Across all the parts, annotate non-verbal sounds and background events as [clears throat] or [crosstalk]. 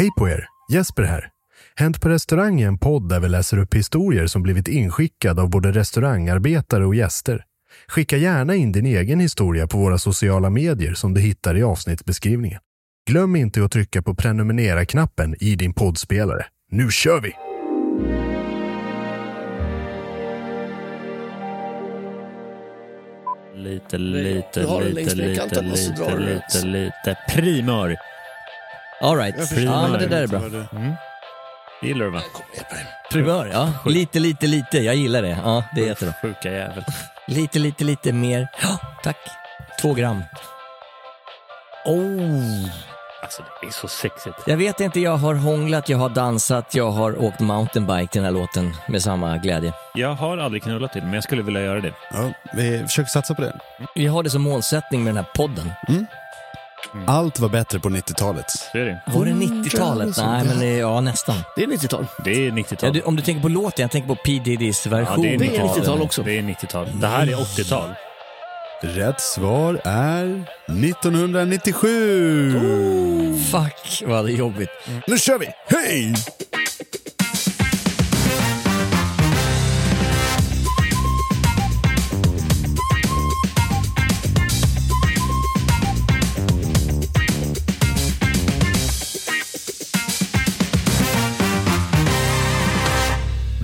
Hej på er! Jesper här. Hänt på restaurang är en podd där vi läser upp historier som blivit inskickade av både restaurangarbetare och gäster. Skicka gärna in din egen historia på våra sociala medier som du hittar i avsnittsbeskrivningen. Glöm inte att trycka på prenumerera-knappen i din poddspelare. Nu kör vi! Lite, lite, lite, lite, lite, lite, rätt. lite. Primör. All right. Ja, men det där är bra. Mm. Gillar du va? Primör, ja. Lite, lite, lite. Jag gillar det. Ja, det är jättebra. Sjuka jävel. [laughs] Lite, lite, lite mer. Ja, tack. Två gram. Oh. Alltså det är så sexigt. Jag vet inte, jag har hånglat, jag har dansat, jag har åkt mountainbike till den här låten med samma glädje. Jag har aldrig knullat till men jag skulle vilja göra det. Ja, vi försöker satsa på det. Vi har det som målsättning med den här podden. Allt var bättre på 90-talet. Så är det. Var det 90-talet? Nej, men det- ja, nästan. Det är 90-tal. Det är 90-tal. Ja, du, om du tänker på låten, jag tänker på P Diddy's Ja, version. det är Det är 90-tal. 90-tal också. Det är 90-tal. Det här är 80-tal. Rätt svar är 1997. Fuck vad det är jobbigt. Nu kör vi! Hej!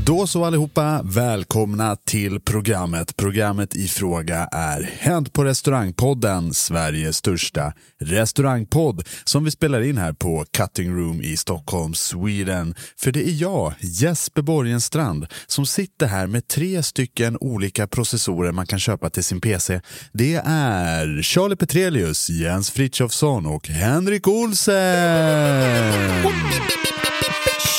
Då så allihopa, välkomna till programmet. Programmet i fråga är Hänt på restaurangpodden, Sveriges största restaurangpodd som vi spelar in här på Cutting Room i Stockholm, Sweden. För det är jag, Jesper Borgenstrand, som sitter här med tre stycken olika processorer man kan köpa till sin PC. Det är Charlie Petrelius, Jens Frithiofsson och Henrik Olsen.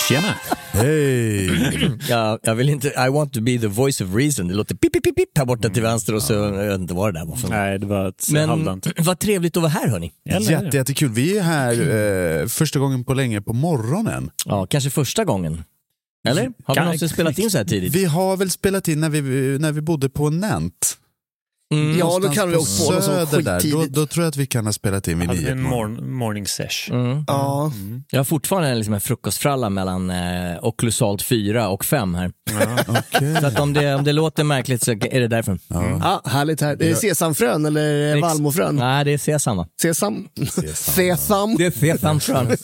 Tjena! Hej! [clears throat] Jag, jag vill inte, I want to be the voice of reason. Det låter pip, pip, pip, pip här borta till vänster och så, jag vet inte vad det där var för. Nej, det var ett Men halvdant. [clears throat] vad trevligt att vara här hörni. Eller? Jätte, jättekul. Vi är här eh, första gången på länge på morgonen. Ja, kanske första gången. Eller? Har vi Kan- någonsin spelat in så här tidigt? Vi har väl spelat in när vi, när vi bodde på Nent. Mm. Ja, då kan vi åkt på något sånt Söder där. Då, skittidigt. då tror jag att vi kan ha spelat in vid nio en morn, morning sesh. Mm. Ja, Jag har fortfarande liksom en frukostfralla mellan eh, Occlusalt 4 och 5 här. Okej. Så att om det, om det låter märkligt så är det därför. ah, härligt här. Det är sesamfrön eller Ex- vallmofrön? Nej, det är sesam va? Sesam. Sesam. Sesam. Det är sesamfrön. [laughs]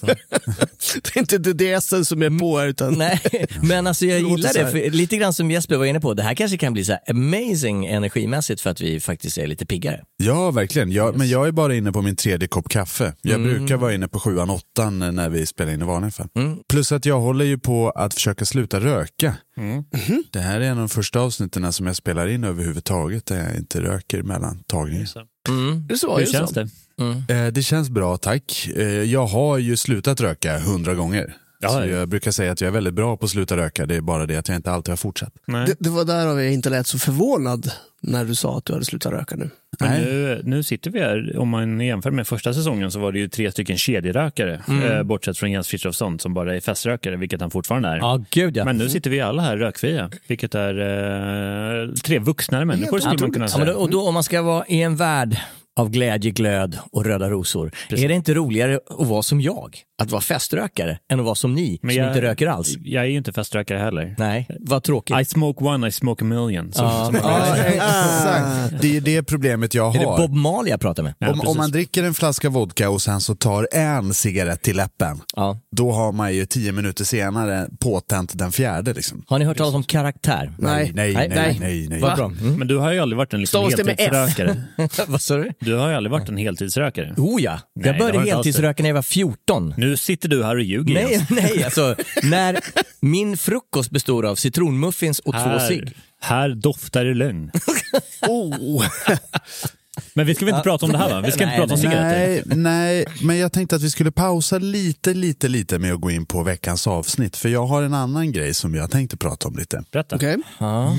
Det är inte DDSen som är på här utan... Nej, men alltså jag gillar det. För lite grann som Jesper var inne på, det här kanske kan bli så här amazing energimässigt för att vi vi faktiskt är lite piggare. Ja, verkligen. Jag. Men jag är bara inne på min tredje kopp kaffe. Jag Mm. brukar vara inne på sjuan, åttan när vi spelar in i vanliga fall. Mm. Plus att jag håller ju på att försöka sluta röka. Mm. Det här är en av de första avsnitten som jag spelar in överhuvudtaget där jag inte röker mellan tagningar. Mm. Det så, Hur ju känns så. det? Mm. Eh, Det känns bra, tack. Eh, Jag har ju slutat röka hundra gånger. Ja, så ja. jag brukar säga att jag är väldigt bra på att sluta röka, det är bara det att jag inte alltid har fortsatt. Nej. Det, det var därav jag inte lät så förvånad när du sa att du hade slutat röka nu. Men Nej. nu, nu sitter vi här, om man jämför med första säsongen så var det ju tre stycken kedjerökare, eh, bortsett från Jens Frithiofsson som bara är feströkare, vilket han fortfarande är. Ja, gud ja. Men nu sitter vi alla här rökfria, vilket är eh, tre vuxna människor skulle man kunna Ja, men säga. då, och då, om man ska vara i en värld av glädje, glöd och röda rosor, är det inte roligare att vara som jag? Att vara feströkare än att vara som ni, Men som jag- inte röker alls? Jag är ju inte feströkare heller. Nej, vad tråkigt. I smoke one, I smoke a million. Som, Ja, [laughs] som. Exakt. Det är det problemet jag Är det har. Bob Marley jag pratar med? Ja, om, om precis. man dricker en flaska vodka och sen så tar en cigarett till läppen, Ja. då har man ju tio minuter senare påtänt den fjärde. Liksom. Har ni hört talas om karaktär? Nej, nej, nej, nej. nej, nej. Vad bra. Mm. Men du har ju aldrig varit en liksom heltidsrökare. [laughs] vad sa du? Du har ju aldrig varit en heltidsrökare. Oh ja, Nej, jag började heltidsröka när jag var 14. Nu sitter du här och ljuger. Nej, Jens. nej, alltså [laughs] när min frukost består av citronmuffins och två här, cigg. här doftar det lögn. [laughs] Oh. [laughs] Men vi ska väl inte prata om det här va? Vi ska Nej, inte prata om cigaretter. Nej, nej, men jag tänkte att vi skulle pausa lite, lite, lite med att gå in på veckans avsnitt. För jag har en annan grej som jag tänkte prata om lite. Berätta. Okej.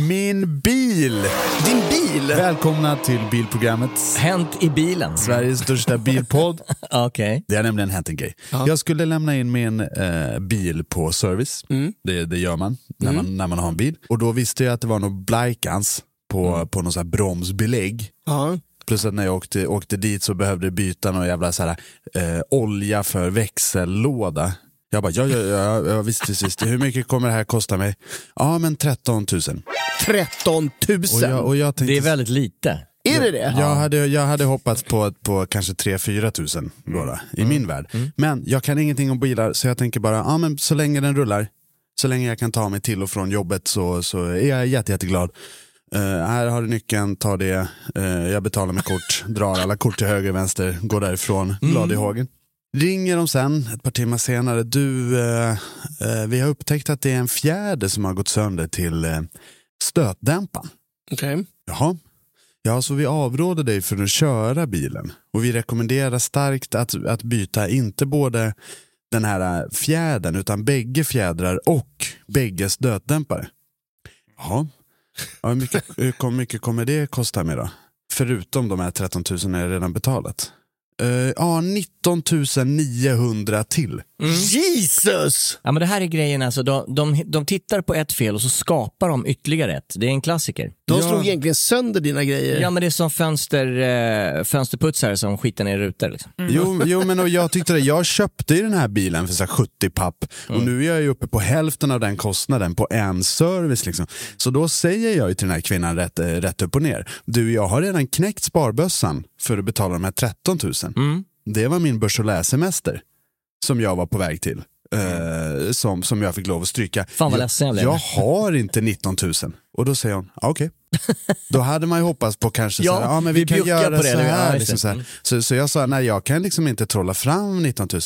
Min bil! Din bil! Välkomna till bilprogrammet. Hänt i bilen. Sveriges största bilpodd. [laughs] Okej. Det har nämligen hänt en grej. Jag skulle lämna in min eh, bil på service. Det, det gör man när, man när man har en bil. Och då visste jag att det var något blajkans på, på någon bromsbelägg. Ja. Plus att när jag åkte, åkte dit så behövde jag byta någon jävla så här, eh, olja för växellåda. Jag bara, ja, ja, ja, ja visst, visst, visst. Hur mycket kommer det här kosta mig? Ja, men 13 000. 13 000. Och jag, och jag tänkte, Det är väldigt lite. Är det det? jag, hade, jag hade hoppats på, på kanske 3-4 tusen då, i min värld. Men jag kan ingenting om bilar så jag tänker bara, ja, men så länge den rullar, så länge jag kan ta mig till och från jobbet så, så är jag jätte, jätteglad. Eh, här har du nyckeln, ta det, Eh, jag betalar med kort, drar alla kort till höger och vänster, går därifrån, glad i hågen. Ringer de sen ett par timmar senare, du, eh, vi har upptäckt att det är en fjäder som har gått sönder till eh, stötdämparen. Okej. Jaha. Ja, så vi avråder dig från att köra bilen. Och vi rekommenderar starkt att, att byta inte både den här fjädern utan bägge fjädrar och bägge stötdämpare. Jaha. Ja, hur, mycket, hur mycket kommer det kosta mig då? Förutom de här 13 000 jag redan betalat. Uh, ja, 19 900 till. Jesus! Ja, men det här är grejen, alltså, de, de, de tittar på ett fel och så skapar de ytterligare ett. Det är en klassiker. De Ja. slog egentligen sönder dina grejer. Ja, men det är som fönster, eh, fönsterputsare som skitar ner rutor. Liksom. Jo, jo men och jag tyckte det. Jag köpte ju den här bilen för så här 70 papp och nu är jag ju uppe på hälften av den kostnaden på en service. Liksom. Så då säger jag ju till den här kvinnan rätt, eh, rätt upp och ner. Du, jag har redan knäckt sparbössan för att betala de här 13 000. Det var min börs och läsemester som jag var på väg till. Eh, som, som jag fick lov att stryka. Fan vad ledsen jag blev. jag har inte 19 000. Och då säger hon, ah, okej. [laughs] Då hade man ju hoppats på kanske Ja, så här, ja men vi, vi kan göra på det så ja, här. liksom så, här. Mm. Så, så jag sa, nej jag kan liksom inte trolla fram 19 000.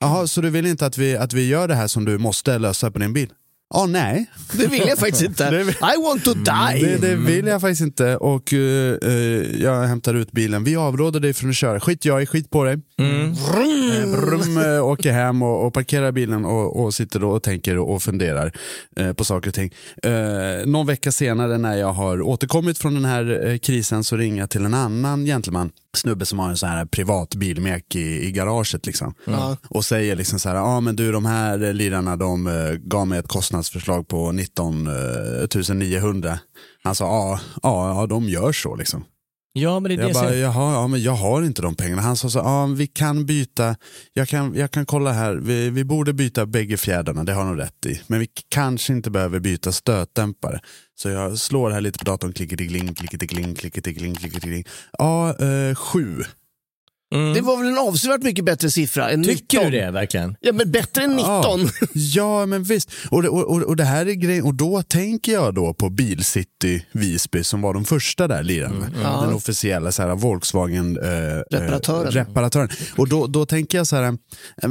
Jaha, så du vill inte att vi, att vi gör det här som du måste lösa på din bil? Ja, nej. [laughs] Det vill jag faktiskt inte. I want to die. Det, det vill jag faktiskt inte och eh, eh, jag hämtar ut bilen. Vi avråder dig från att köra. Skit jag i, skit på dig. Eh, Brum, eh, åker hem och, och parkerar bilen och, och sitter då och tänker och funderar på saker och ting. Någon vecka senare när jag har återkommit från den här krisen så ringer jag till en annan gentleman, snubbe som har en sån här privat bilmek i, i garaget liksom. Ja. Och säger liksom så här, ja ah, men du de här lirarna de gav mig ett kostnadsförslag på 19 eh, 900. Han sa, ja, ja, ja de gör så liksom. Ja, men det är Jag det bara, jaha, ja, men jag har inte de pengarna. Han sa så, ja, vi kan byta, jag kan, jag kan kolla här, vi, vi borde byta bägge fjädrarna, det har de rätt i. Men vi kanske inte behöver byta stötdämpare. Så jag slår här lite på datorn, klicketigling, klicketigling, klicketigling, klicketigling. Ja, eh, sju. Det var väl en avsevärt mycket bättre siffra än Tycker 19. du det verkligen? Ja, men bättre än 19. Ja, [laughs] ja men visst. Och det, och, och, det här är grejen, och då tänker jag då på Bilcity Visby som var de första där lirarna. Den officiella så här, Volkswagen eh, Reparatören. Eh, reparatören. Och då, då tänker jag så här, eh,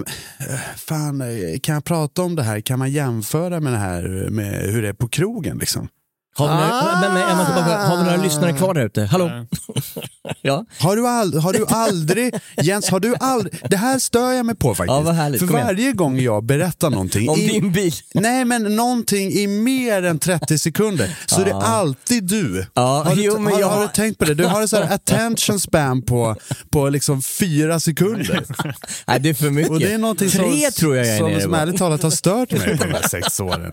fan eh, kan jag prata om det här, kan man jämföra med det här med hur det är på krogen liksom? Har vi, några, Ah. men, men, tillbaka, har vi några lyssnare kvar där ute? Hallå? [laughs] ja. Har du, ald- har du aldrig, Jens, har du aldrig, det här stör jag mig på faktiskt. Ja, vad härligt. För Kom igen. varje gång jag berättar någonting Om i- din bil. Nej men någonting i mer än 30 sekunder så är det alltid du. Ja, har, du jo, har, jag- har du tänkt på det? Du har en sån här attention span på, på liksom fyra sekunder. [laughs] Nej, det är för mycket. Och det är någonting som, Tre tror jag jag är som, nere som ärligt talat har stört mig på de här sex åren.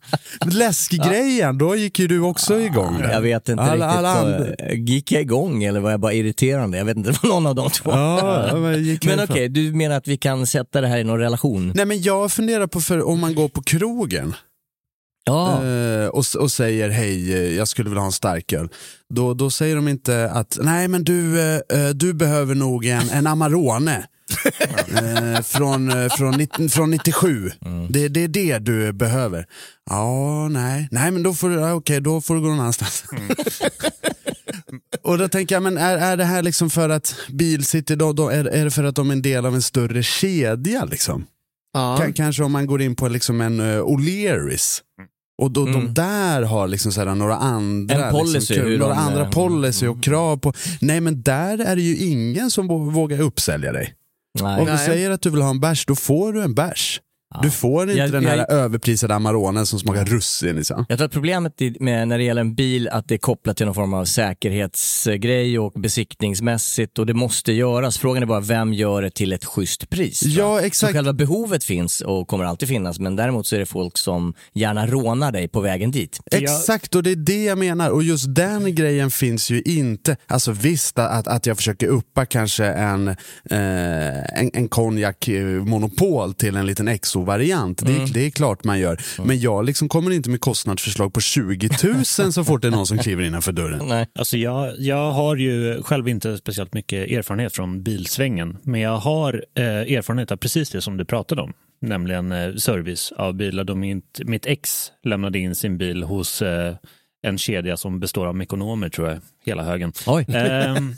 [laughs] Läskgrejen, då gick ju du också igång. där. Jag vet inte alla, riktigt. Alla gick jag igång eller var jag bara irriterande? Jag vet inte, [laughs] var någon av de två. ja, men okej, du menar att vi kan sätta det här i någon relation? Nej men jag funderar på för om man går på krogen Ja, eh, och, och säger hej, eh, jag skulle vilja ha en starköl. Då, då säger de inte att nej men du, eh, du behöver nog en, en Amarone. [laughs] eh, från, från, 19, från 97. Det, det är det du behöver. Ja, nej. Nej men då får okej, då får du gå någon annanstans. [laughs] Och då tänker jag, men är, är det här liksom för att Bilcity, då, då, är, är det för att de är en del av en större kedja liksom? Ja. K- kanske om man går in på liksom en uh, O'Learys. Och då, de där har liksom såhär några andra, Mm. En policy, liksom, några de, andra eh, policy och krav på. Nej men där är det ju ingen som vå- vågar uppsälja dig. nej. Om du säger att du vill ha en bärs, då får du en bärs. Du får inte Jag- den här jag- överprisade Amaronen som smakar russin. Liksom. Jag tror att problemet med, när det gäller en bil att det är kopplat till någon form av säkerhetsgrej och besiktningsmässigt och det måste göras. Frågan är bara vem gör det till ett schysst pris? Ja, jag. exakt. Så själva behovet finns och kommer alltid finnas men däremot så är det folk som gärna rånar dig på vägen dit. Exakt, och det är det jag menar. Och just den grejen finns ju inte. Alltså visst att, att jag försöker uppa kanske en, eh, en, en konjak eh, monopol till en liten exo-variant. Det, det är klart man gör. Men jag liksom kommer inte med kostnadsförslag på 20 000 så fort det är någon som kliver innanför dörren. Nej. Alltså jag, jag har ju själv inte speciellt mycket erfarenhet från bilsvängen, men jag har eh, erfarenhet av precis det som du pratade om, nämligen eh, service av bilar. Då mitt, mitt ex lämnade in sin bil hos eh, en kedja som består av ekonomer, tror jag, hela högen. Ehm,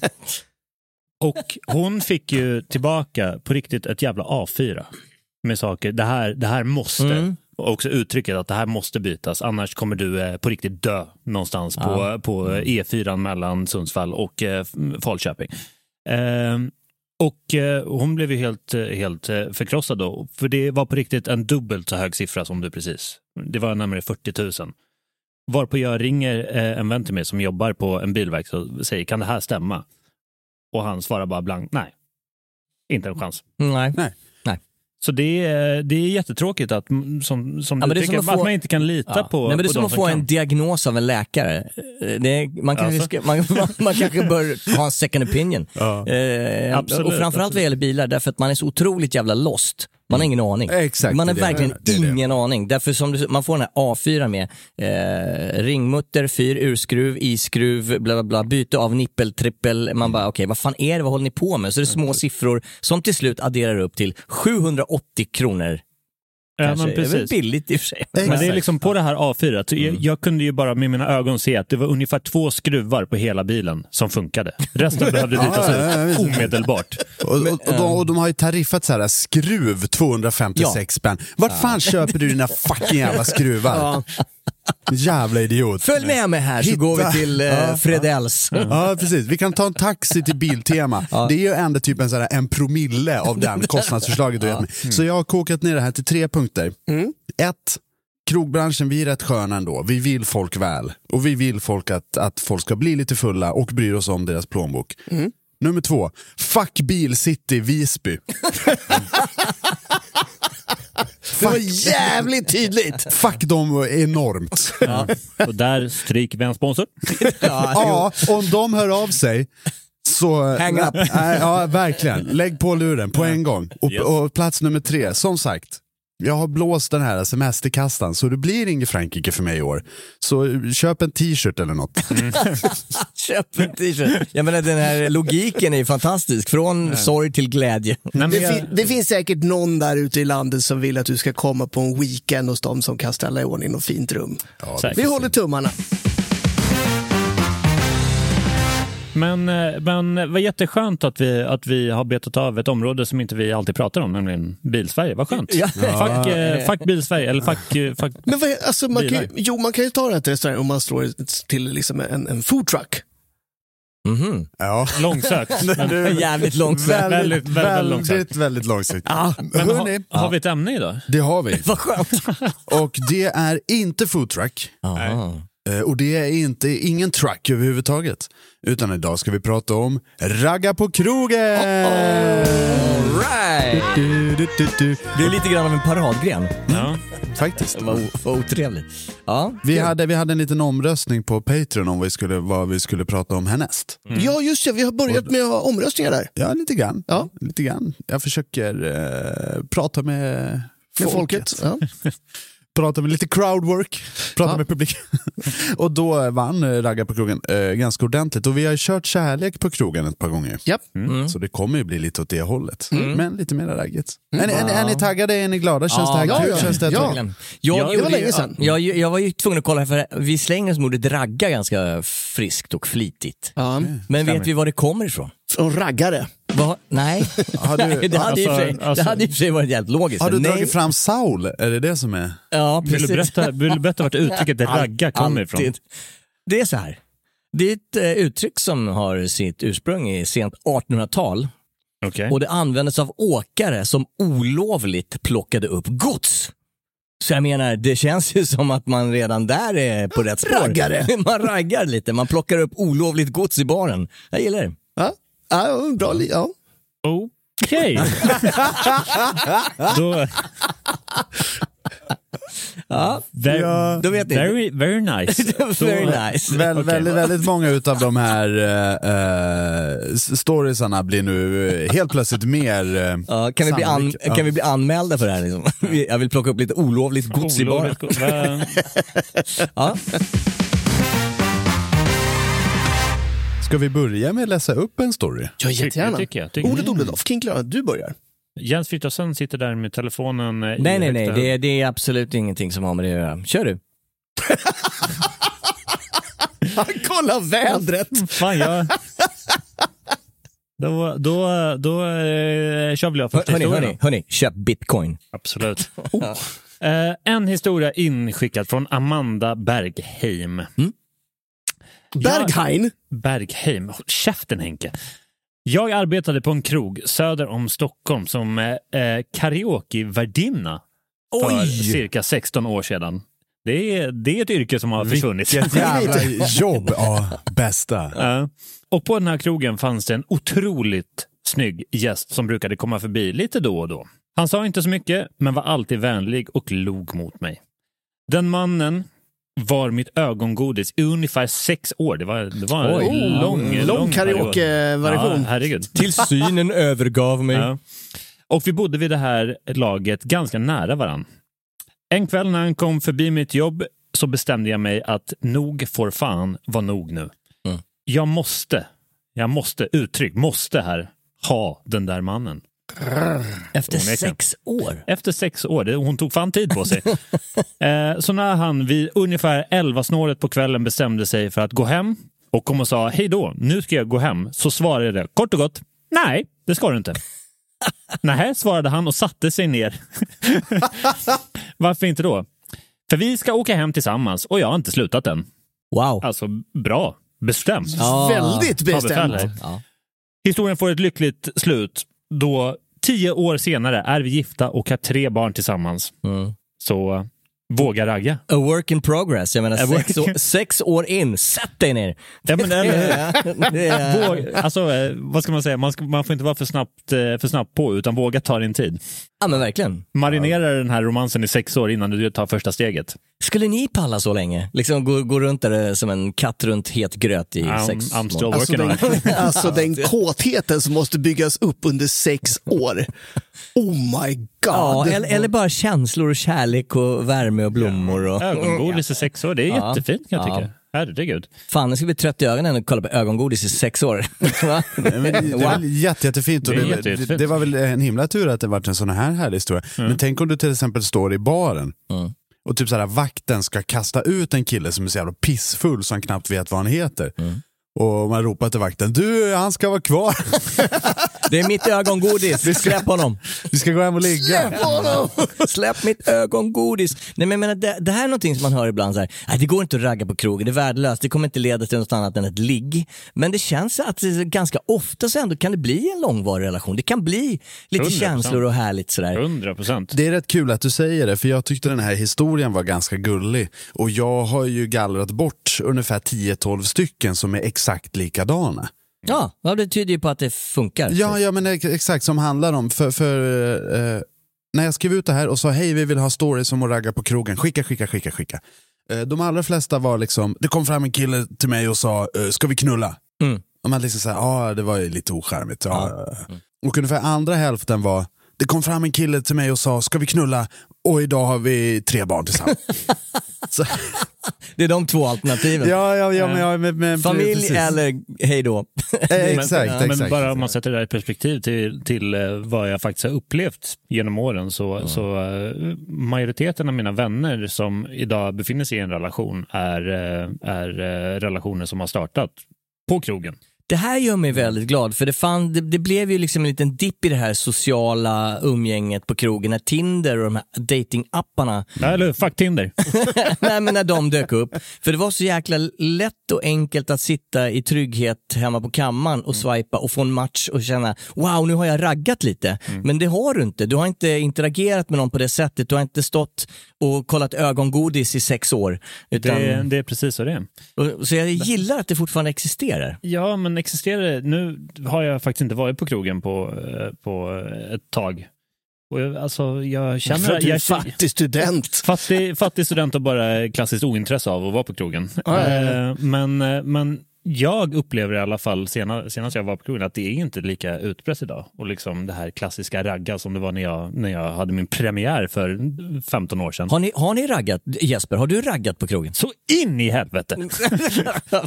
[laughs] och hon fick ju tillbaka på riktigt ett jävla A4 med saker, det här, det här måste. Mm. Och också uttrycket att det här måste bytas, annars kommer du eh, på riktigt dö någonstans på, på eh, E4 mellan Sundsvall och eh, Falköping. Ehm, och eh, hon blev ju helt, eh, helt förkrossad då, för det var på riktigt en dubbelt så hög siffra som du precis. Det var närmare 40 000. Varpå jag ringer eh, en vän till mig som jobbar på en bilverkstad och säger, kan det här stämma? Och han svarar bara blankt, nej. Inte en chans. Nej. Nej. Så det är, det är jättetråkigt att, mm, som, som Ja, du tycker, som att få- man inte kan lita Ja. på Nej, men det är som att få kan. en diagnos av en läkare. Eh, är, man, kanske Alltså? man, man, man [laughs] kanske bör ha en second opinion. Eh, Absolut, och framförallt vad absolut. gäller bilar, därför att man är så otroligt jävla lost. Man har ingen aning. Exakt, man har det verkligen Det är det. ingen aning. Därför som du, man får den här A4 med eh, ringmutter, fyr, urskruv, iskruv, bla bla bla, byte av nippel, trippel. Man bara okej, vad fan är det, vad håller ni på med? Så det är små siffror som till slut adderar upp till 780 kronor. Ja, men Det är väl precis. billigt i och för sig. Men det är liksom på det här A4, så jag, jag kunde ju bara med mina ögon se att det var ungefär två skruvar på hela bilen som funkade. Resten [laughs] behövde bytas Ja, ja, ja, ut omedelbart. Och, och, och, de, och de har ju tariffat så här skruv 256 spänn. Vart fan köper du dina [laughs] fucking jävla skruvar? [laughs] Jävla idiot. Följ med mig här så Hitta. går vi till eh, [laughs] Ja. Fredells. Ja precis, vi kan ta en taxi till Biltema. Det är ju ändå typ en, sån här, en promille av den [laughs] kostnadsförslaget du gett mig. Så jag har kokat ner det här till tre punkter. Ett, krogbranschen, vi är rätt sköna ändå. Vi vill folk väl. Och vi vill folk att, att folk ska bli lite fulla och bry oss om deras plånbok. Nummer två, fuck Bilcity Visby. Det var jävligt tydligt. Fuck dem enormt. Och där stryker vi en sponsor. [laughs] Ja, om de hör av sig så... Hang up. Nej, ja, verkligen. Lägg på luren på en gång. Och, och plats nummer tre, som sagt. Jag har blåst den här semesterkastan så det blir inget Frankrike för mig i år. Så köp en t-shirt eller något. [laughs] Köp en t-shirt. Jag menar den här logiken är ju fantastisk. Från sorg till glädje. Nej, men Det, jag, fin- det finns säkert någon där ute i landet som vill att du ska komma på en weekend hos dem som kan ställa i ordning något fint rum. säkert. Vi håller tummarna. Men, eh, men var jätteskönt att vi, att vi har betat av ett område som inte vi alltid pratar om, nämligen Bilsverige. Vad skönt. Ja. Fuck, eh, fuck Bilsverige, eller fuck... eh, fuck Men vad, alltså, man kan, ju- Bilar. jo, man kan ju ta det här till restaurang om man slår till liksom en, en food truck. Mhm. Ja. långsökt. [laughs] Men, Jävligt långsökt. Väldigt, väldigt, väldigt långsamt. väldigt, väldigt långsiktigt. Ja, men Hörrni, har, har vi ett ämne idag? det har vi. [laughs] Vad skönt. Och det är inte foodtruck. Eh, Och det är inte, ingen truck överhuvudtaget. Utan idag ska vi prata om ragga på krogen! Right. Du, du, du. Det är lite grann av en paradgren. Ja. Faktiskt. Vad otrevligt. Ja. Vi hade, vi hade en liten omröstning på Patreon om vad vi skulle, vad vi skulle prata om härnäst. ja, just det. Vi har börjat med omröstningar där. Ja, lite grann. Ja. Lite grann. Jag försöker eh, prata med, Med folket. folket. Ja. [laughs] Prata med lite crowdwork, prata Ja. med publik. [laughs] och då vann eh, Ragga på krogen eh, ganska ordentligt. Och vi har kört kärlek på krogen ett par gånger. Japp. Så det kommer ju bli lite åt det hållet. Men lite mer raggigt. Är, ni, är, ni, är ni taggade? Är ni glada? Känns det här Ja, kul? ja, Känns det ja. Verkligen. Jag, det var länge sedan. Jag, jag var ju tvungen att kolla, för vi slänger oss med ordet ragga ganska friskt och flitigt. Ja. Men vet vi var det kommer ifrån? Från raggare. Va? Nej, [laughs] Har du- Nej det, hade för sig, Alltså- alltså- det hade i och för sig varit jävligt logiskt. Har du nej. dragit fram Saul? Är det det som är? Ja, Vill, precis. du berätta, vill du berätta vart uttrycket [laughs] ragga kommer ifrån? Alltid. Det är så här. Det är ett eh, uttryck som har sitt ursprung i sent 1800-tal Okej. och det användes av åkare som olovligt plockade upp gods. Så jag menar, det känns ju som att man redan där är på rätt spår. Raggare. [laughs] Man raggar lite, man plockar upp olovligt gods i baren. Jag gillar det. Ja. Bra. li- Ja. Okej. Då, Ja, very, Ja. då vet ni. very, very nice. [laughs] Very nice. Väl, Okej. väldigt, väldigt många utav de här eh, storiesarna blir nu eh, helt plötsligt mer eh, Ja, kan, vi bli an. Ja. kan vi bli anmälda för det här? Liksom? [laughs] Jag vill plocka upp lite olovligt gods i baren. [laughs] Ja. Ska vi börja med att läsa upp en story? Ja, jättegärna. tycker jag, tycker. Ordet Odelof, King Clara, du börjar. Jens Frithiofsen sitter där med telefonen. eh, Nej, nej, nej. Det, det är absolut ingenting som har med det att göra. Kör du. [laughs] Kolla vädret! Fan, jag... Då, då, då eh, kör väl jag första hörni, historien. hörni, hörni, köp bitcoin. Absolut. [laughs] Eh, en historia inskickad från Amanda Bergheim. Berghain. Bergheim. Håll käften Henke. Jag arbetade på en krog söder om Stockholm som eh, eh, karaokevärdinna för cirka 16 år sedan. Det är, det är ett yrke som har försvunnit. Vilket jävla [laughs] jobb! Ja, bästa. Ja. Och på den här krogen fanns det en otroligt snygg gäst som brukade komma förbi lite då och då. Han sa inte så mycket, men var alltid vänlig och log mot mig. Den mannen var mitt ögongodis i ungefär sex år. Det var, det var en Oj. lång, Lång lång period. karaoke-variation. Ja, herregud. [laughs] Till synen övergav mig. Ja. Och vi bodde vid det här laget ganska nära varann. En kväll när han kom förbi mitt jobb så bestämde jag mig att nog får fan vara nog nu. Mm. Jag måste, jag måste, uttryck, måste här ha den där mannen. Efter sex år. Efter sex år, det, hon tog fan tid på sig. [laughs] eh, så när han vid ungefär 11 snåret på kvällen bestämde sig för att gå hem och kom och sa hej då, nu ska jag gå hem, så svarade jag kort och gott, nej, det ska du inte. [laughs] Nej, svarade han och satte sig ner. [laughs] Varför inte då? För vi ska åka hem tillsammans och jag har inte slutat än. Wow. Alltså, bra. Bestämt. Ja. Väldigt bestämt. Ja. Historien får ett lyckligt slut då tio år senare är vi gifta och har tre barn tillsammans. Mm. Så våga ragga. A work in progress. Jag menar, sex work- år, sex år in, sätt dig ner. Ja, men, eller, hur? Det är- Våg, alltså, eh, vad ska man säga? Man, ska, man får inte vara för snabbt, eh, för snabbt på, utan våga ta din tid. Ja men verkligen. Marinera den här romansen i sex år innan du tar första steget. Skulle ni palla så länge? Liksom gå, gå runt där som en katt runt het gröt i I'm- sex I'm still månader? Alltså working on den, alltså den [laughs] kåtheten som måste byggas upp under sex år. Oh my god. Ja, eller, eller bara känslor och kärlek och värme och blommor. Och... Ögongodis i sex år, det är Ja. jättefint kan jag Ja. tycka. Herregud. Fan, jag ska bli trött i ögonen och kolla på ögongodis i sex år. [laughs] Va? Men det är väl jätte, jättefint och Det det, jätte- det, det var väl en himla tur att det varit en sån här härlig historia. Men tänk om du till exempel står i baren Mm. och typ så här, vakten ska kasta ut en kille som är så jävla pissfull så han knappt vet vad han heter. Mm. Och man ropar till vakten, du han ska vara kvar, Det är mitt ögongodis, släpp honom. vi ska gå hem och ligga. Släpp mitt ögongodis. Nej, men jag menar, det, det här är någonting som man hör ibland så här, "Nej, det går inte att ragga på krogen, det är värdelöst, det kommer inte leda till något annat än ett ligg. Men det känns att det, ganska ofta så ändå kan det bli en långvarig relation. Det kan bli lite 100%. känslor och härligt sådär. 100 procent. Det är rätt kul att du säger det, för jag tyckte den här historien var ganska gullig. Och jag har ju gallrat bort ungefär 10-12 stycken som är exakt likadana. Ja, ja, det tyder ju på att det funkar. Ja, ja men ex- exakt som handlar om, för, för eh, när jag skrev ut det här och sa hej vi vill ha stories om att ragga på krogen, skicka, skicka, skicka, skicka. Eh, de allra flesta var liksom, det kom fram en kille till mig och sa, eh, ska vi knulla? Mm. Och man liksom såhär, ja det var ju lite ocharmigt. Ja. Och ungefär andra hälften var, det kom fram en kille till mig och sa, ska vi knulla? Och idag har vi tre barn tillsammans. [laughs] Så, Det är de två alternativen. ja, ja, ja, men, ja, men, men Familj precis. eller hej då. Eh, [laughs] exakt, men, exakt. men bara om man sätter det här i perspektiv till, till eh, vad jag faktiskt har upplevt genom åren så, så eh, majoriteten av mina vänner som idag befinner sig i en relation är, är relationer som har startat på krogen. Det här gör mig väldigt glad för det, fan, det, det blev ju liksom en liten dipp i det här sociala umgänget på krogen när Tinder och de här datingapparna Eller fuck Tinder. [laughs] Nej men när de dök upp. För det var så jäkla lätt och enkelt att sitta i trygghet hemma på kammaren och swipa och få en match och känna wow nu har jag raggat lite. Men det har du inte. Du har inte interagerat med någon på det sättet. Du har inte stått och kollat ögongodis i sex år. Utan, Det, det är precis så det är. och, så jag gillar att det fortfarande existerar. Ja, men existerar det? Nu har jag faktiskt inte varit på krogen på, eh, på ett tag. Och jag, alltså, jag känner... För att du är jag, fattig student. Fattig, fattig student och bara klassiskt ointresse av att vara på krogen. Ja, ja, ja. Eh, Men, eh, men jag upplever i alla fall senast, senast jag var på krogen att det är inte lika utbrett idag. Och liksom det här klassiska ragga som det var när jag, när jag hade min premiär för 15 år sedan. Har ni, har ni raggat? Jesper, har du raggat på krogen? Så in i helvete! [laughs]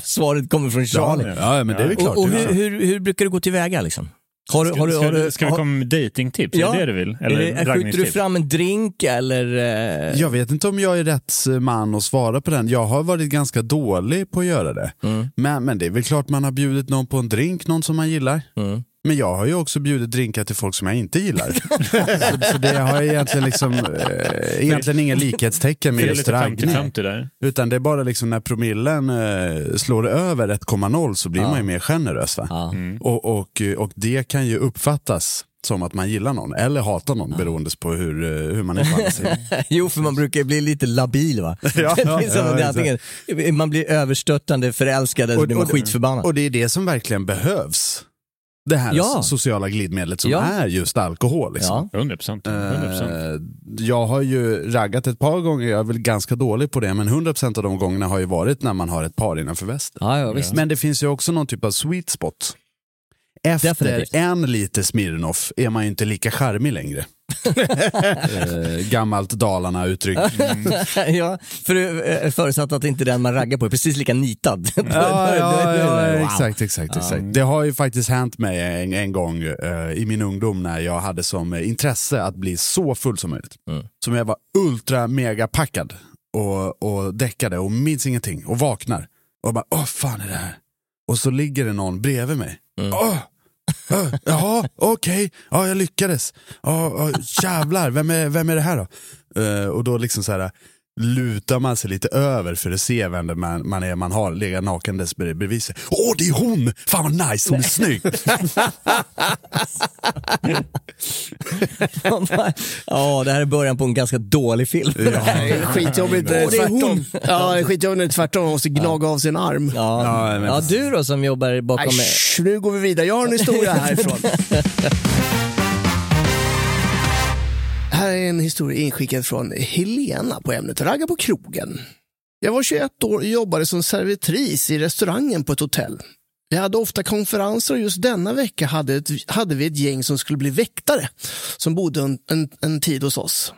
Svaret kommer från Charlie. Ja, ja, men det är väl klart. och och hur, hur, hur brukar du gå tillväga liksom? Har, du- har, du- ska, har, du- ska vi komma med datingtips? Är det det du vill? Eller är det, skjuter du fram en drink eller? eh, Jag vet inte om jag är rätt man att svara på den. Jag har varit ganska dålig på att göra det. Mm. Men, men det är väl klart man har bjudit någon på en drink, någon som man gillar. Mm. Men jag har ju också bjudit drinkar till folk som jag inte gillar. [laughs] så, så det har egentligen, liksom, eh, egentligen ingen likhetstecken med Det är just lite raggning. 50-50 där. Utan det är bara liksom när promillen eh, slår över 1,0 så blir man ju mer generös. Va? Ja. Och, och, och det kan ju uppfattas som att man gillar någon eller hatar någon beroende på hur, eh, hur man är på andra sidan. [laughs] Jo, för man brukar bli lite labil va? [laughs] Ja, ja, ja, ja, man blir överstöttande, förälskad eller så blir man skitförbannad. och det är det som verkligen behövs. Det här Ja. sociala glidmedlet som Ja. är just alkohol. Liksom. Ja. 100 procent. 100%. Eh, Jag har ju raggat ett par gånger, jag är väl ganska dålig på det, men 100% av de gångerna har ju varit när man har ett par innanför västen. Ja, ja, visst. Men det finns ju också någon typ av sweet spot. Efter Definitivt. en liter Smirnoff är man ju inte lika charmig längre. Eh, gammalt Dalarna-uttryck. [laughs] ja, för, eh, förutsatt att inte den man raggar på är precis lika nitad. Ja, ja, ja, [laughs] wow. exakt, exakt, exakt. Det har ju faktiskt hänt mig en, en gång eh, i min ungdom när jag hade som intresse att bli så full som möjligt. Mm. Som jag var ultra mega packad och, och däckade och minns ingenting och vaknar. Och bara, åh fan är det här? Och så ligger det någon bredvid mig. Mm. Åh, åh, jaha, okej, okay. ja jag lyckades. Ja, ja, jävlar, vem är, vem är det här då? Uh, och då liksom så här lutar man sig lite över för att se vem det man, man är man har legat nakendes bred- bredvid sig. Åh, det är hon! Fan vad nice, hon är snygg! [laughs] Ja, det här är början på en ganska dålig film. Det är skitjobbigt när det är Åh, det är hon. Ja, det är skitjobbigt när det är tvärtom. Man måste gnaga av sin arm. Ja. Ja, men- ja, du då som jobbar bakom... Äsch, nu går vi vidare. Jag har en historia härifrån. [laughs] Här är en historia inskickad från Helena på ämnet ragga på krogen. Jag var 21 år och jobbade som servitris i restaurangen på ett hotell. Vi hade ofta konferenser och just denna vecka hade, ett, hade vi ett gäng som skulle bli väktare som bodde en, en, en tid hos oss.